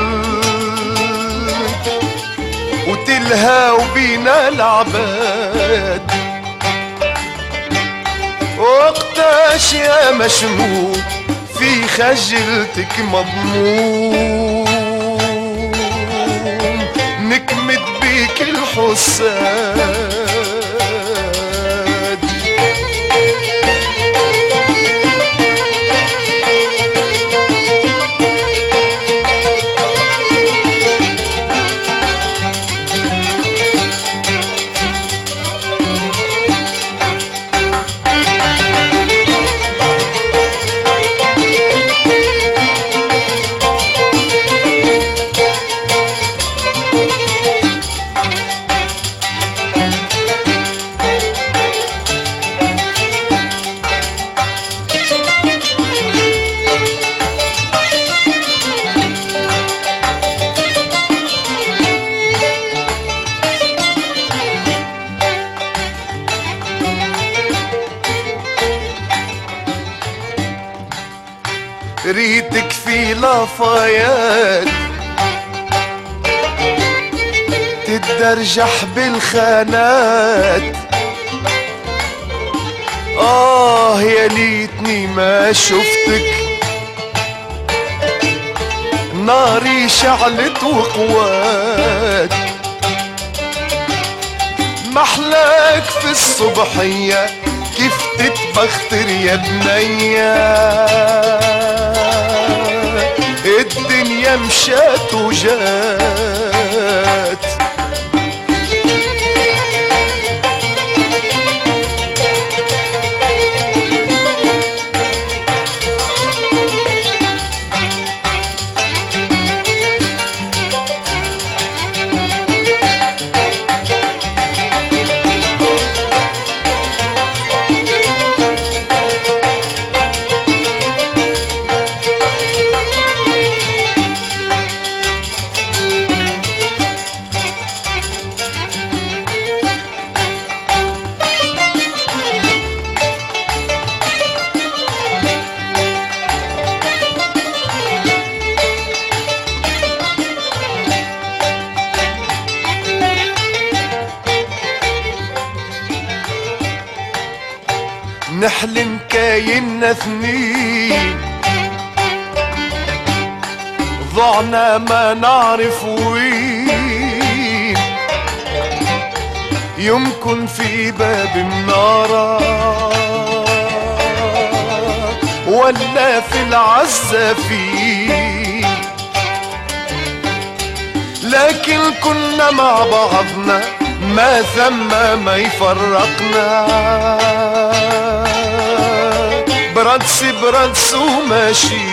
وتلهى وبينا العباد. وقتاش يا مشموم في خجلتك مضموم نكمد بيك الحساد في لافايات تتدرجح بالخانات. آه يا ليتني ما شفتك. ناري شعلت وقوات. محلاك في الصبحية كيف تتبختر يا بنية. مشات وجات نحلم كايننا اثنين. ضعنا ما نعرف وين. يمكن في باب منارة ولا في العزافين. لكن كنا مع بعضنا ما ثم ما يفرقنا. بردس بردس وماشي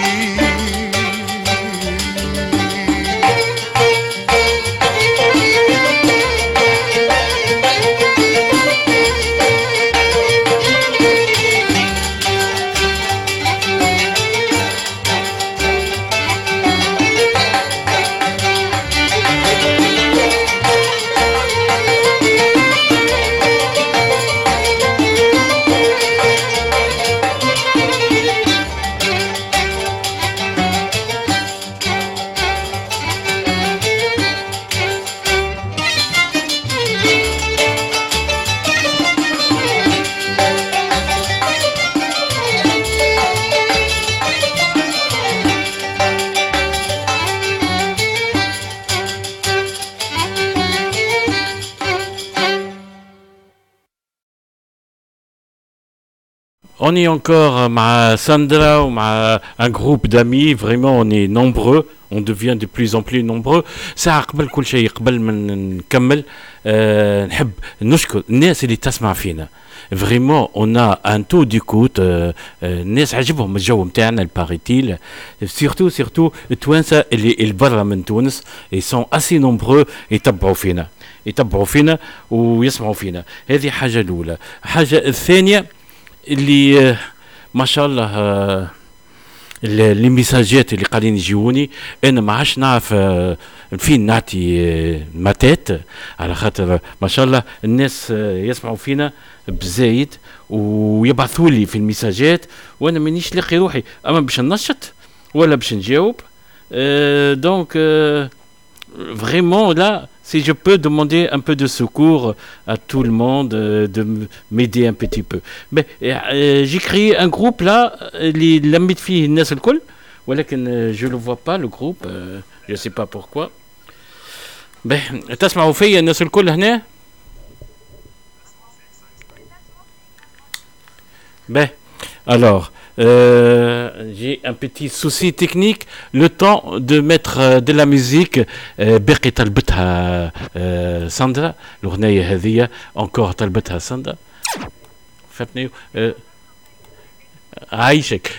On est encore مع Sandra ومع un groupe d'amis vraiment on est nombreux on devient de plus en plus nombreux ساعة قبل كل شيء قبل ما نكمل أه نحب نشكر الناس اللي تسمع فينا فريمون اون ان تو ديكوت الناس عجبهم الجو نتاعنا الباريتيل سيرتو سيرتو التوانسه اللي اللي برا من تونس اي سون اسي نومبرو يتبعوا فينا يتبعوا فينا ويسمعوا فينا هذه حاجه الاولى حاجه الثانيه اللي ما شاء الله les message ات اللي قاعدين يجيوني. أنا ما عادش نعرف فين نعطي ماتات. على خاطر ما شاء الله الناس يسمعوا فينا بزايد ويبعثوا لي في ال message ات وأنا مانيش لاقي روحي. أما باش ننشط ولا باش نجاوب donc vraiment là, si je peux demander un peu de secours à tout le monde, euh, de m'aider un petit peu. Mais euh, j'ai créé un groupe là, les l'ami de fille Nesel Kol, voilà que je le vois pas le groupe, euh, je sais pas pourquoi. Ben, تسمعوا فيا الناس الكل هنا؟ Ben, alors, euh, j'ai un petit souci technique. Le temps de mettre euh, de la musique. بقي طلبتها ساندرا الأغنية هذه encore طلبتها ساندرا فهمتني عايشك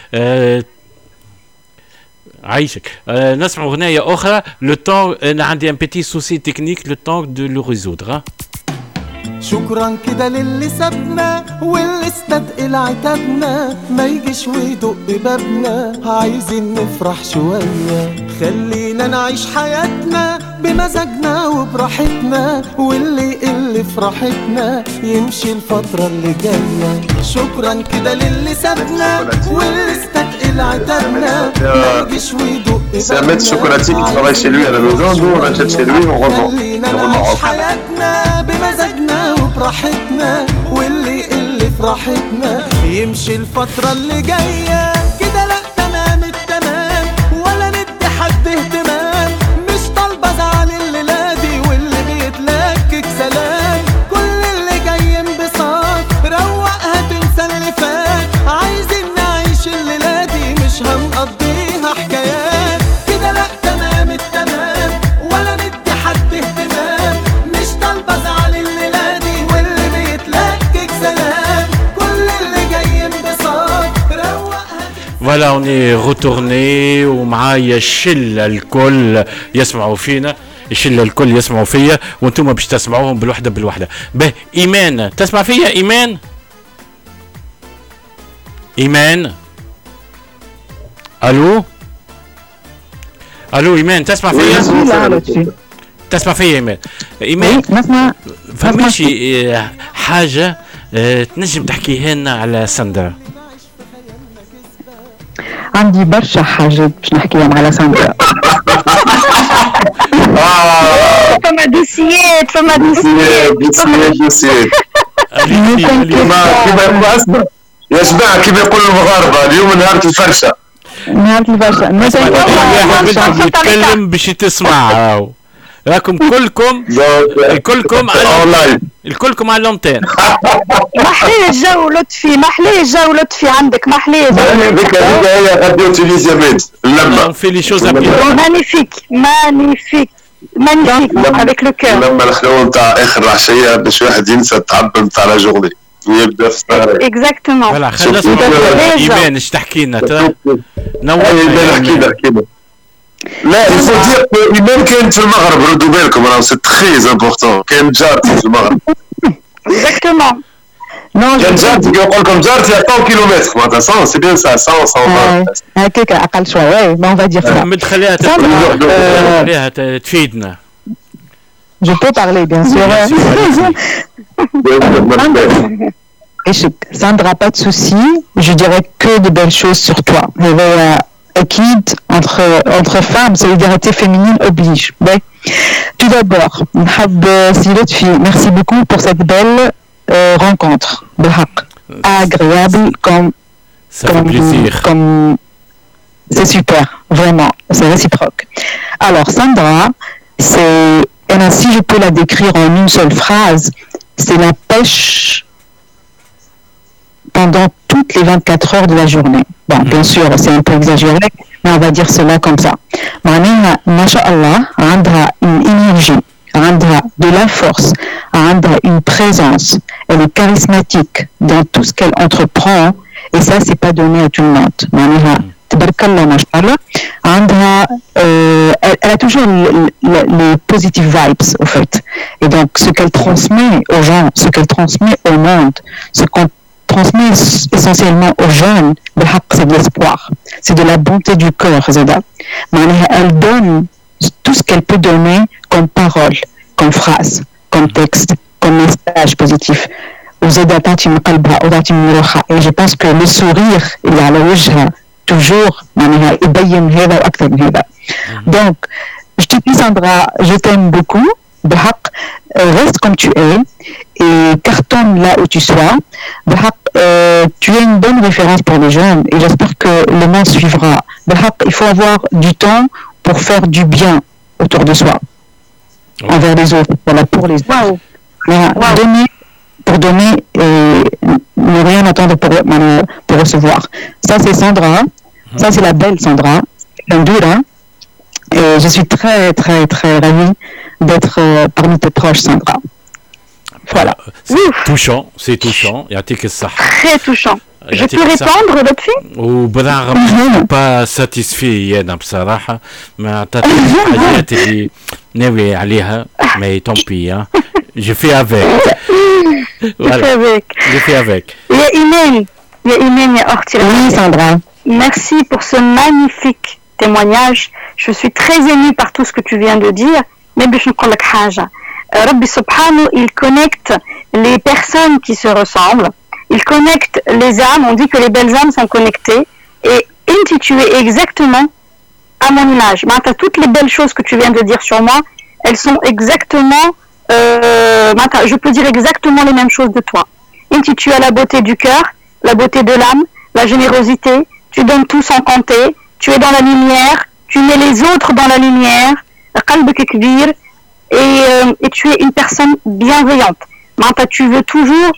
عايشك نسمع أغنية أخرى لو طون أنا عندي ان بيتي سوسي تكنيك لو طون دو لو ريزودر شكرا كده للي سابنا واللي استثقل عتابنا ما يجيش ويدق ببابنا. عايزين نفرح شوية. خلينا نعيش حياتنا بمزاجنا وبراحتنا. واللي يقل فرحتنا يمشي الفترة اللي جاية. شكرا كده للي سابنا واللي استثقل C'est un maître chocolatier qui travaille chez lui à la maison, nous on achète chez lui, on revend. On يمشي الفترة اللي جاية voilà on est retourné ومعايا الشله الكل يسمعوا فينا. الشله الكل يسمعوا فيا وأنتم باش تسمعوهم بالوحدة بالوحدة. به إيمان. تسمع فيا إيمان؟ إيمان؟ ألو؟ ألو إيمان. تسمع فيا؟ تسمع فيا إيمان. إيمان. نسمع. فماشي آه، حاجة آه، تنجم تحكيها لنا على سندرا عندي برشا حاجات باش نحكيهم على ساندرا فما دوسيات فما دوسيات دوسيات. دوسيات اسمع يا جماعة كما يقولوا المغاربة؟ اليوم نهار الفرشة. نهار البرشا واحد يتكلم باش تسمع راهو. راكم كلكم كلكم على الكلكم على اللونتين محلية الجو لطفي محلية الجو لطفي عندك محلية هذيك هذيك هي غاديو تونيزيا fait les choses à مانيفيك مانيفيك مانيفيك افيك لو كور اللمه الخلوه نتاع آخر العشيه باش واحد ينسى التعب نتاع لا جورني. ويبدا في السهره اكزاكتومون نسمعوا إيمان إيش تحكي لنا؟ ترى نور أحكي كده لا يفو دير ايمان كانت في المغرب ردوا بالكم راهو سي تخي امبورتون كانت جارتي في المغرب اكزاكتومون كان جارتي يقول لكم جارتي à 100 كيلومتر معناتها 100 سي بيان سا 100 120 هكاك اقل شوي وي ما اون دير سا مد خليها ساندرا، تت- خليها ت- تفيدنا Je peux parler, bien sûr. Bien sûr, Échec. Sandra, pas de souci. Je dirais que de belles choses sur toi. Il y équilibre entre, entre femmes, solidarité féminine oblige. Ouais. Tout d'abord, Silotfi, merci beaucoup pour cette belle euh, rencontre. Bilhaq. Agréable comme, Ça fait comme, plaisir. comme c'est super, vraiment, c'est réciproque. Alors, Sandra, c'est, si je peux la décrire en une seule phrase, c'est la pêche pendant toutes les 24 heures de la journée. Bon, bien sûr, c'est un peu exagéré, mais on va dire cela comme ça. معناها ما شاء الله عندها une énergie عندها de la force عندها une présence elle est charismatique dans tout ce qu'elle entreprend et ça c'est pas donné à tout le monde معناها تبارك الله ما شاء الله عندها euh, elle, elle a toujours le- le- les positive vibes au fait et donc ce qu'elle transmet aux gens ce qu'elle transmet au monde ce qu'on transmet es- essentiellement aux jeunes بالحق, c'est de l'espoir c'est de la bonté du cœur زادا. معناها elle donne tout ce qu'elle peut donner comme parole comme phrase comme texte comme message positif وزادة تعطي من قلبها وتعطي من روحها et je pense que le sourire اللي على وجهها toujours معناها يبين هذا واكثر من هذا donc je te dis Sandra je t'aime beaucoup بالحق euh, Euh, reste comme tu es et cartonne là où tu sois. Euh, tu es une bonne référence pour les jeunes et j'espère que le monde suivra. Il faut avoir du temps pour faire du bien autour de soi, oh. envers les autres, pour les autres. Donner pour donner et ne rien attendre pour, recevoir. Ça, c'est Sandra. Ça, c'est la belle Sandra. Et je suis très, très, très ravie d'être euh, parmi tes proches Sandra voilà C'est touchant, c'est touchant. يعطيك الصحة. Très touchant. Je يعطيك peux الصحة. répondre, Lotfi وبالرغم با ساتيسفي انا بصراحة ما عطاتنيش الحاجات اللي ناوي عليها مي طومبي جو في افيك fais avec. جو في افيك يا إيمان يا إيمان يا أختي Oui, Sandra. Merci pour ce magnifique témoignage. Je suis très émue par tout ce que tu viens de dire. Mais باش نقول لك حاجة. Euh, Rabbi Subhanahu, il connecte les personnes qui se ressemblent. Il connecte les âmes. On dit que les belles âmes sont connectées. Et Inti, tu es exactement à mon image. Mata, toutes les belles choses que tu viens de dire sur moi, elles sont exactement, euh, Mata, je peux dire exactement les mêmes choses de toi. Inti, tu as la beauté du cœur, la beauté de l'âme, la générosité, tu donnes tout sans compter, tu es dans la lumière, tu mets les autres dans la lumière, قلبك كبير, et, euh, et tu es une personne bienveillante. Mata, tu veux toujours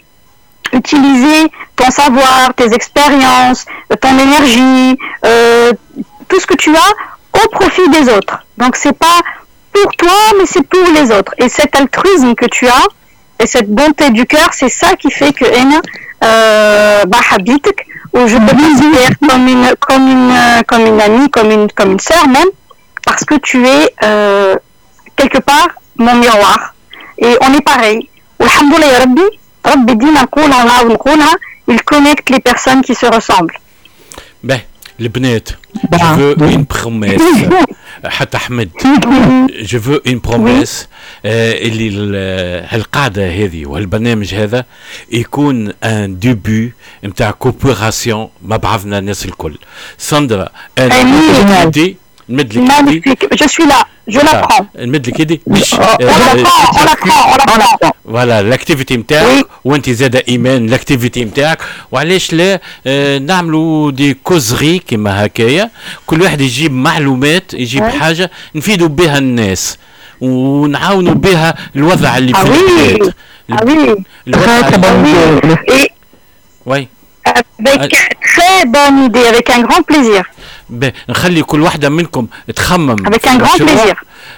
utiliser ton savoir, tes expériences, ton énergie, euh, tout ce que tu as au profit des autres. Donc c'est pas pour toi, mais c'est pour les autres. Et cet altruisme que tu as et cette bonté du cœur, c'est ça qui fait que Ena, euh, bah, habitek, où je te considère comme une, comme une, euh, comme une amie, comme une, comme une sœur même, parce que tu es euh, quelque part mon miroir. Et on est pareil. Alhamdoulilah ya Rabbi, Rabbi dit نقولها ونعاود نقولها, il connecte les personnes qui se ressemblent. به البنات je veux une promesse حتى احمد je veux une promesse آه، اللي ال- هالقاعده هذه وهالبرنامج هذا يكون ان ديبي نتاع كوبيراسيون مع بعضنا الناس الكل ساندرا انا أمين. نمد لك يدي Magnifique. Je suis là. Je l'apprends. نمد لك يدي. فوالا الاكتيفيتي نتاعك وانت زاد إيمان الاكتيفيتي نتاعك وعلاش لا؟ آه نعملوا دي كوزري كما هكايا. كل واحد يجيب معلومات يجيب. حاجة نفيدوا بها الناس. ونعاونوا بها الوضع اللي Ah في oui. البلاد. Ah oui. وي. avec très bonne idée, avec un grand plaisir. نخلي كل واحدة منكم تخمم grand مشروع. plaisir.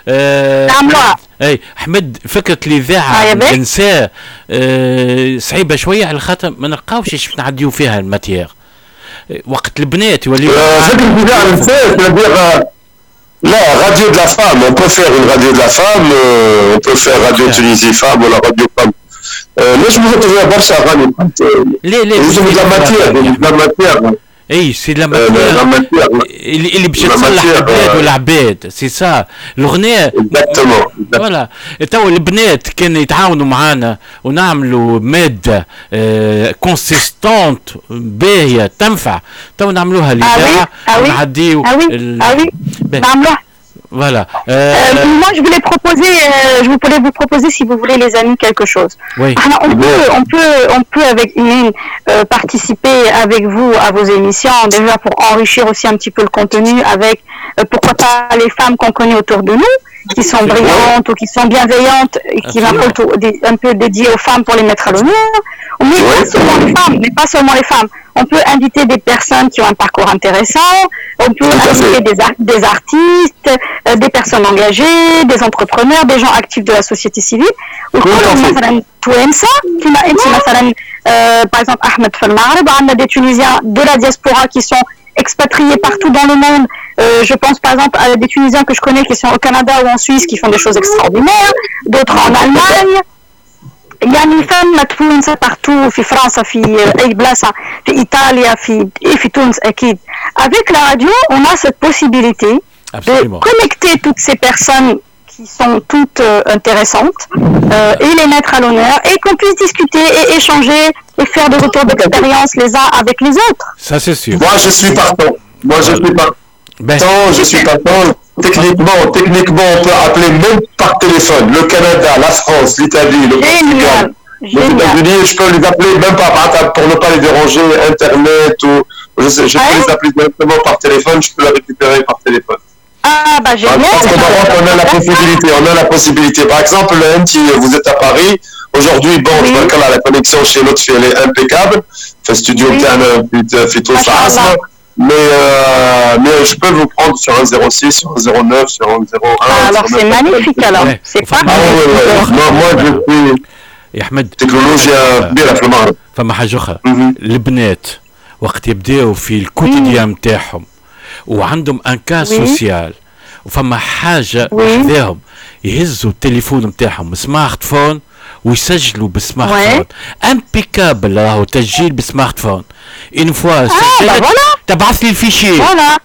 آه نعملوها. أي أحمد فكرة آه الإذاعة يا بيه. النساء آه صعيبة شوية على خاطر ما نلقاوش إيش نعديو فيها الماتيير آه، وقت البنات يوليو فكرة الإذاعة النساء c'est-à-dire لا راديو peut faire une radio de la femme euh, on peut faire radio Tunisie femme ولا femme آه، ليش ما فيها برشا أغاني ليه ليه يلزم لا ماتير لا ماتير اي سي لا ماتير اللي اللي باش تصلح البلاد. والعباد سي سا الاغنيه فوالا تو البنات كانوا يتعاونوا معانا ونعملوا ماده كونسيستونت باهيه تنفع تو نعملوها الاذاعه oui, ونعديو. نعملوها. Voilà. Euh, Euh, moi, je voulais proposer, euh, je voulais vous proposer, si vous voulez, les amis, quelque chose. Oui. Alors, on peut, on peut, on peut avec euh, participer avec vous à vos émissions, déjà pour enrichir aussi un petit peu le contenu avec, euh, pourquoi pas les femmes qu'on connaît autour de nous, qui sont brillantes ou qui sont bienveillantes et qui des- un peu dédiées aux femmes pour les mettre à l'honneur. Mais pas seulement les femmes, mais pas seulement les femmes on peut inviter des personnes qui ont un parcours intéressant, on peut inviter des, artistes, euh, des personnes engagées, des entrepreneurs, des gens actifs de la société civile. Euh, par exemple Ahmed Falmareb, on a des Tunisiens de la diaspora qui sont expatriés partout dans le monde. Euh, je pense par exemple à des Tunisiens que je connais qui sont au Canada ou en Suisse qui font des choses extraordinaires, d'autres en Allemagne. يعني فما توانسة partout في فرنسا في أي بلاصة في إيطاليا في et في تونس أكيد. Avec la radio, on a cette possibilité Absolument. de connecter toutes ces personnes qui sont toutes euh, intéressantes euh, et les mettre à l'honneur et qu'on puisse discuter et échanger et faire des retours d'expérience les uns avec les autres. Ça, c'est sûr. Moi, je suis partant. Moi, je suis partant. Je suis partant. Techniquement, techniquement, on peut appeler même par téléphone le Canada, la France, l'Italie, le Portugal. Les États-Unis, je peux les appeler même pas pour ne pas les déranger, Internet ou je, sais, je peux les appeler directement par téléphone, je peux les récupérer par téléphone. Ah bah génial. Parce que on a la possibilité, on a la possibilité. Par exemple, si vous êtes à Paris, aujourd'hui, bon, oui. je vois que la connexion chez l'autre, elle est impeccable. Fait studio, oui. fait tout ça. Mais, euh, mais je peux vous prendre sur un 06, sur un 09, sur un 01. alors sur c'est magnifique alors. Ouais. C'est Enfin, pas Ah ouais, ouais, ouais. Moi, moi, je suis يا احمد تكنولوجيا كبيرة في المغرب. فما حاجة أخرى البنات وقت يبداو في الكوتيديان نتاعهم وعندهم ان كا وي. سوسيال وفما حاجة. وحداهم يهزوا التليفون نتاعهم سمارت فون ويسجلوا بالسمارت. فون امبيكابل راهو تسجيل بالسمارت فون اون فوا voilà. تبعث لي الفيشي Voilà.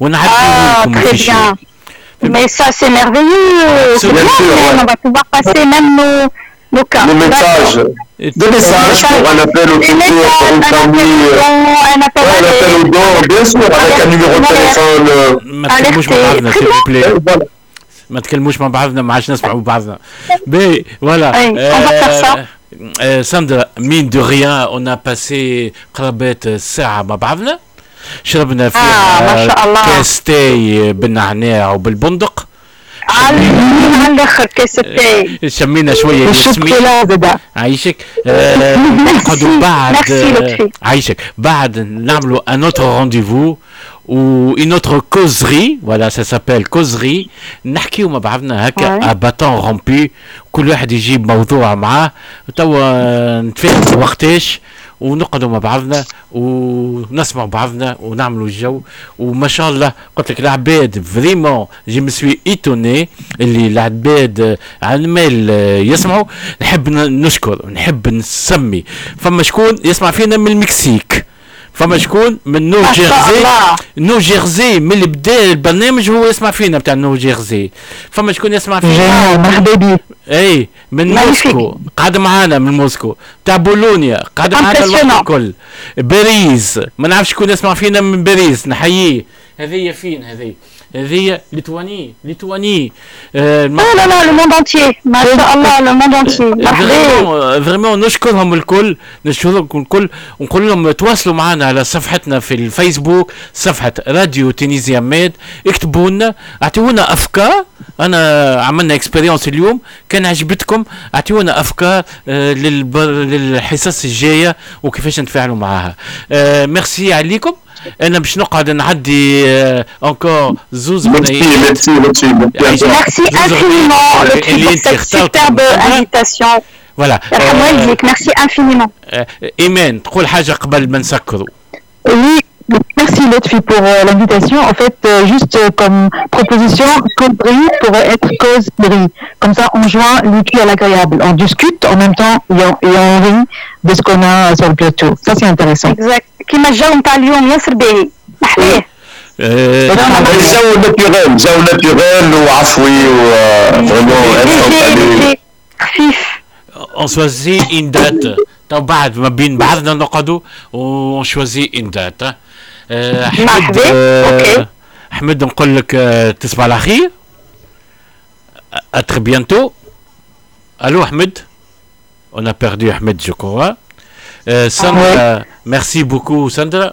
ونعديه Ah, لكم الفيشي. Mais ça, c'est merveilleux. C'est Bien ouais. On va pouvoir passer même nos, nos cas. Des messages, des messages pour un appel au secours, pour une famille. Un appel Ouais, un appel au don, bien sûr, avec un numéro de téléphone. euh, ما تكلموش مع بعضنا سيل بلاي ما تكلموش مع بعضنا ما عادش نسمعوا بعضنا. بي فوالا. ساندرا مين دو ريان اون باسي قرابات ساعة مع بعضنا. شربنا فيها ما شاء الله. كاس تاي بالنعناع وبالبندق. على الآخر كاس التاي شمينا شوية ياسمين. عايشك؟ آه، نقعدوا بعد. عايشك. بعد نعملوا ان اوتر رونديفو و une autre causerie voilà ça s'appelle causerie. نحكيو مع بعضنا هكا bâton rompu. كل واحد يجيب موضوع معاه. توا نتفاهموا وقتاش ونقعدوا مع بعضنا ونسمعوا بعضنا ونعملوا الجو. وما شاء الله قلت لك العباد فريمون جي مسوي ايتوني اللي العباد على المال يسمعوا. نحب نشكر نحب نسمي. فما شكون يسمع فينا من المكسيك. فما شكون من نو ما شاء جيرزي الله. نو جيرزي من اللي بدا البرنامج هو يسمع فينا بتاع نو جيرزي فما شكون يسمع فينا؟ مرحبا بك. إي من. موسكو. قاعد معانا من موسكو. تاع بولونيا قاعد معانا الوقت. الكل. باريس. ما نعرفش شكون يسمع فينا من باريس نحييه. هذه فين؟ هذه هذه ليتواني ليتواني. آه لا لا لا le monde entier. ما شاء الله monde entier. مرحبا. vraiment نشكرهم الكل. نشكرهم الكل. ونقول لهم تواصلوا معنا على صفحتنا في الفيسبوك صفحة راديو تونيزيا ميد. اكتبوا لنا أعطيونا أفكار. أنا عملنا expérience اليوم. كان عجبتكم أعطيونا أفكار آه للبر للحصص الجاية وكيفاش نتفاعلوا معاها. آه ميرسي عليكم. أنا باش نقعد نعدي آه انكور زوز. Merci infiniment. Lotfi, pour cette superbe invitation. فوالا يرحم والديك merci infiniment. ايمان تقول حاجة قبل ما نسكروا. merci Lotfi pour euh, l'invitation. En fait, euh, juste euh, comme proposition, causerie pourrait être causerie. Comme ça, on joint l'utile à l'agréable. On discute en même temps et on, et on rit de ce qu'on a sur le plateau. Ça, c'est intéressant. exact كيما الجو نتاع اليوم ياسر باهي محلاه جو ناتوريل جو ناتوريل وعفوي وفريمون خفيف on choisit une date تو أو بعد ما بين بعضنا نقعدوا ون choisi une date آه، أحمد آه، أحمد نقول لك آه، تسمع خير. اتخي بيانتو. ألو أحمد. أنا بيردي احمد جو كوا ساندرا ميرسي بوكو ساندرا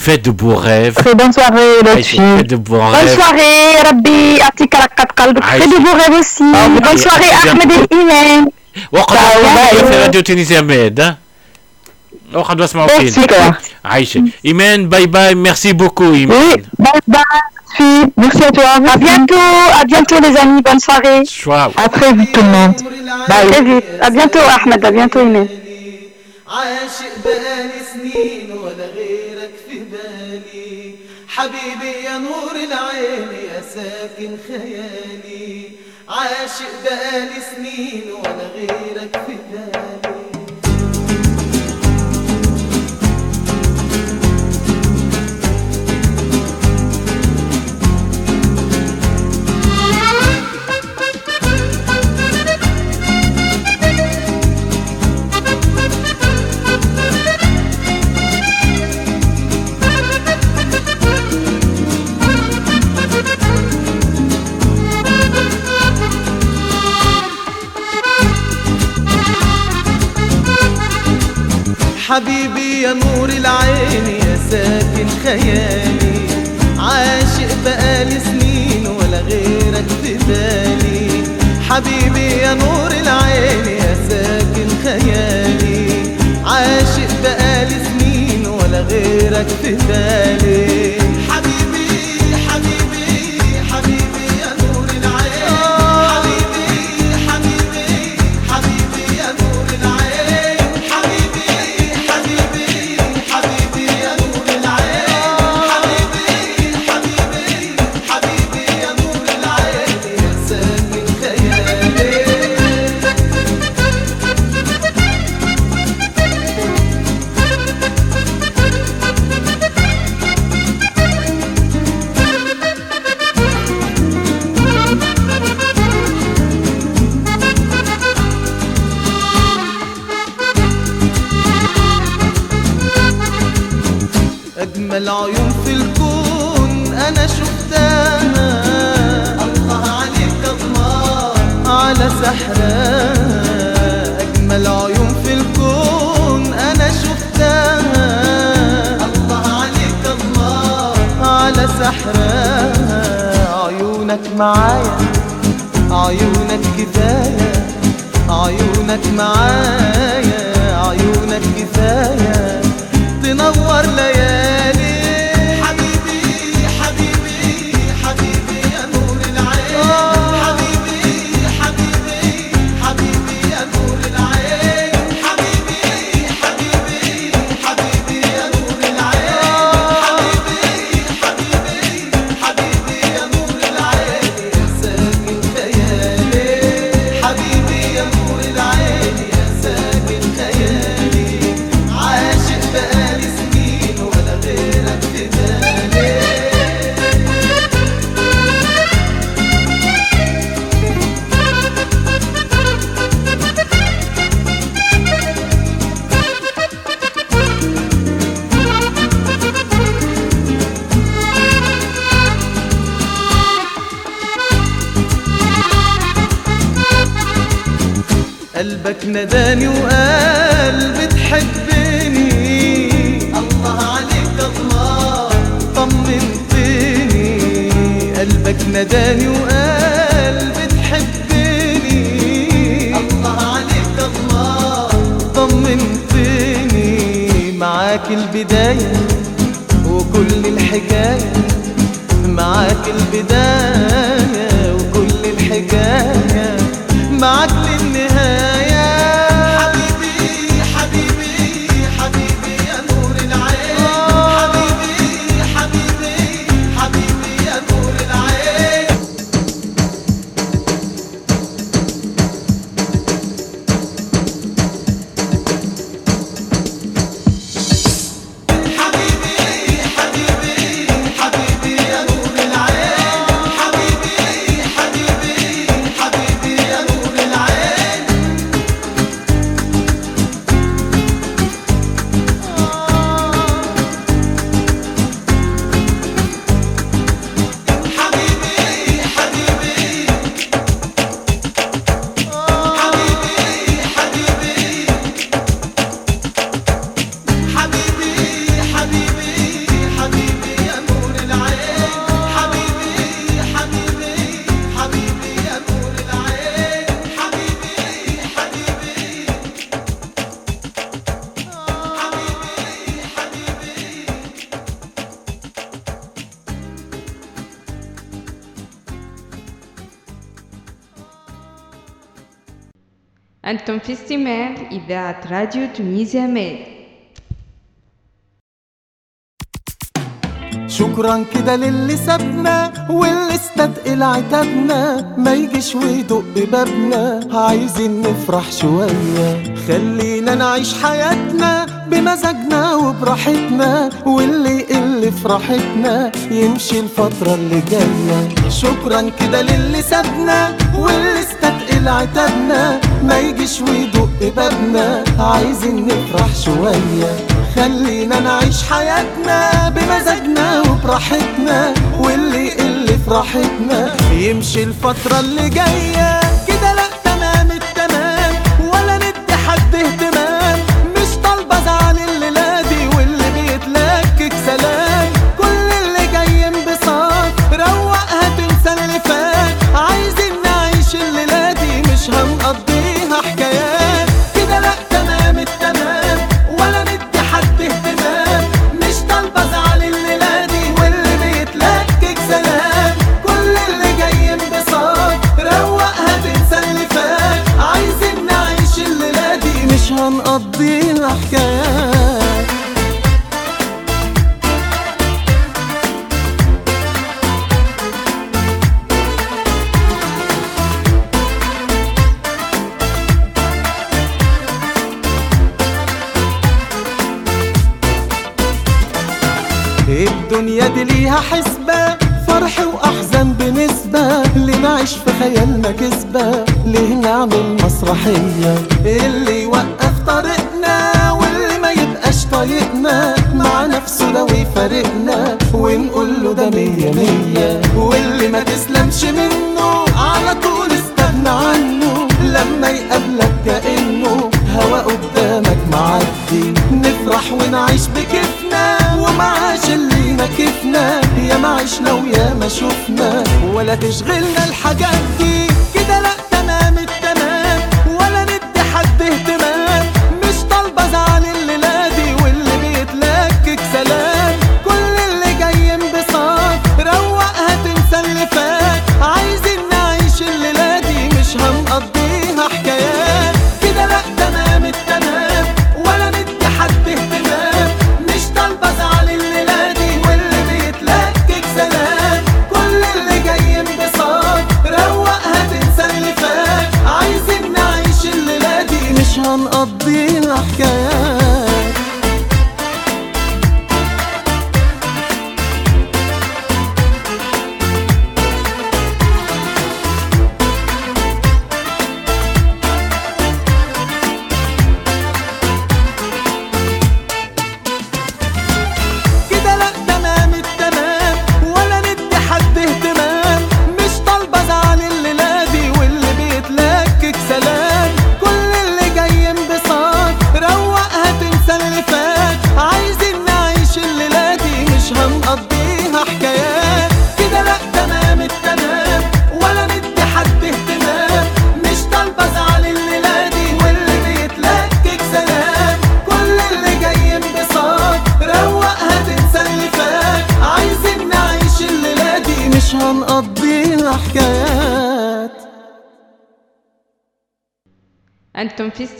faites de beaux rêves Très bonne soirée, Lotfi. faites de beaux Bonne rêves soirée ربي يعطيك على قد قلبك عايشك. Fais de beaux rêves aussi Bonne soirée أحمد الإيمان وقت باي. في راديو تونسيا ميد ها وقت بسمعوا Merci, فينا quoi. عايشك ايمان باي باي ميرسي بوكو ايمان Bye bye, Lotfi. Merci à toi. À bientôt, à bientôt les amis, bonne soirée. Ciao. À très vite tout le monde. Bye. Très vite. À bientôt Ahmed, à bientôt Imen. عاشق بقالي سنين ولا غيرك في بالي حبيبي يا نور العين يا ساكن خيالي عاشق بقالي سنين حبيبي يا نور العين يا ساكن خيالي. عاشق بقالي سنين ولا غيرك في بالي. حبيبي يا نور العين يا ساكن خيالي. عاشق بقالي سنين ولا غيرك في بالي. معاك البداية وكل الحكاية معاك البداية. في استماع إذاعة راديو تونيزيا ميل شكرا كده للي سابنا واللي استثقل عتابنا ما يجيش ويدق بابنا. عايزين نفرح شوية. خلينا نعيش حياتنا بمزاجنا وبراحتنا. واللي اللي فرحتنا يمشي الفترة اللي جاية. شكرا كده للي سابنا واللي استثقل عتابنا ما يجيش ويدق بابنا عايزين نفرح شوية. خلينا نعيش حياتنا بمزاجنا وبراحتنا واللي يقل فرحتنا يمشي الفترة اللي جاية.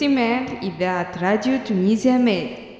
estimate that Radio Tunisia made.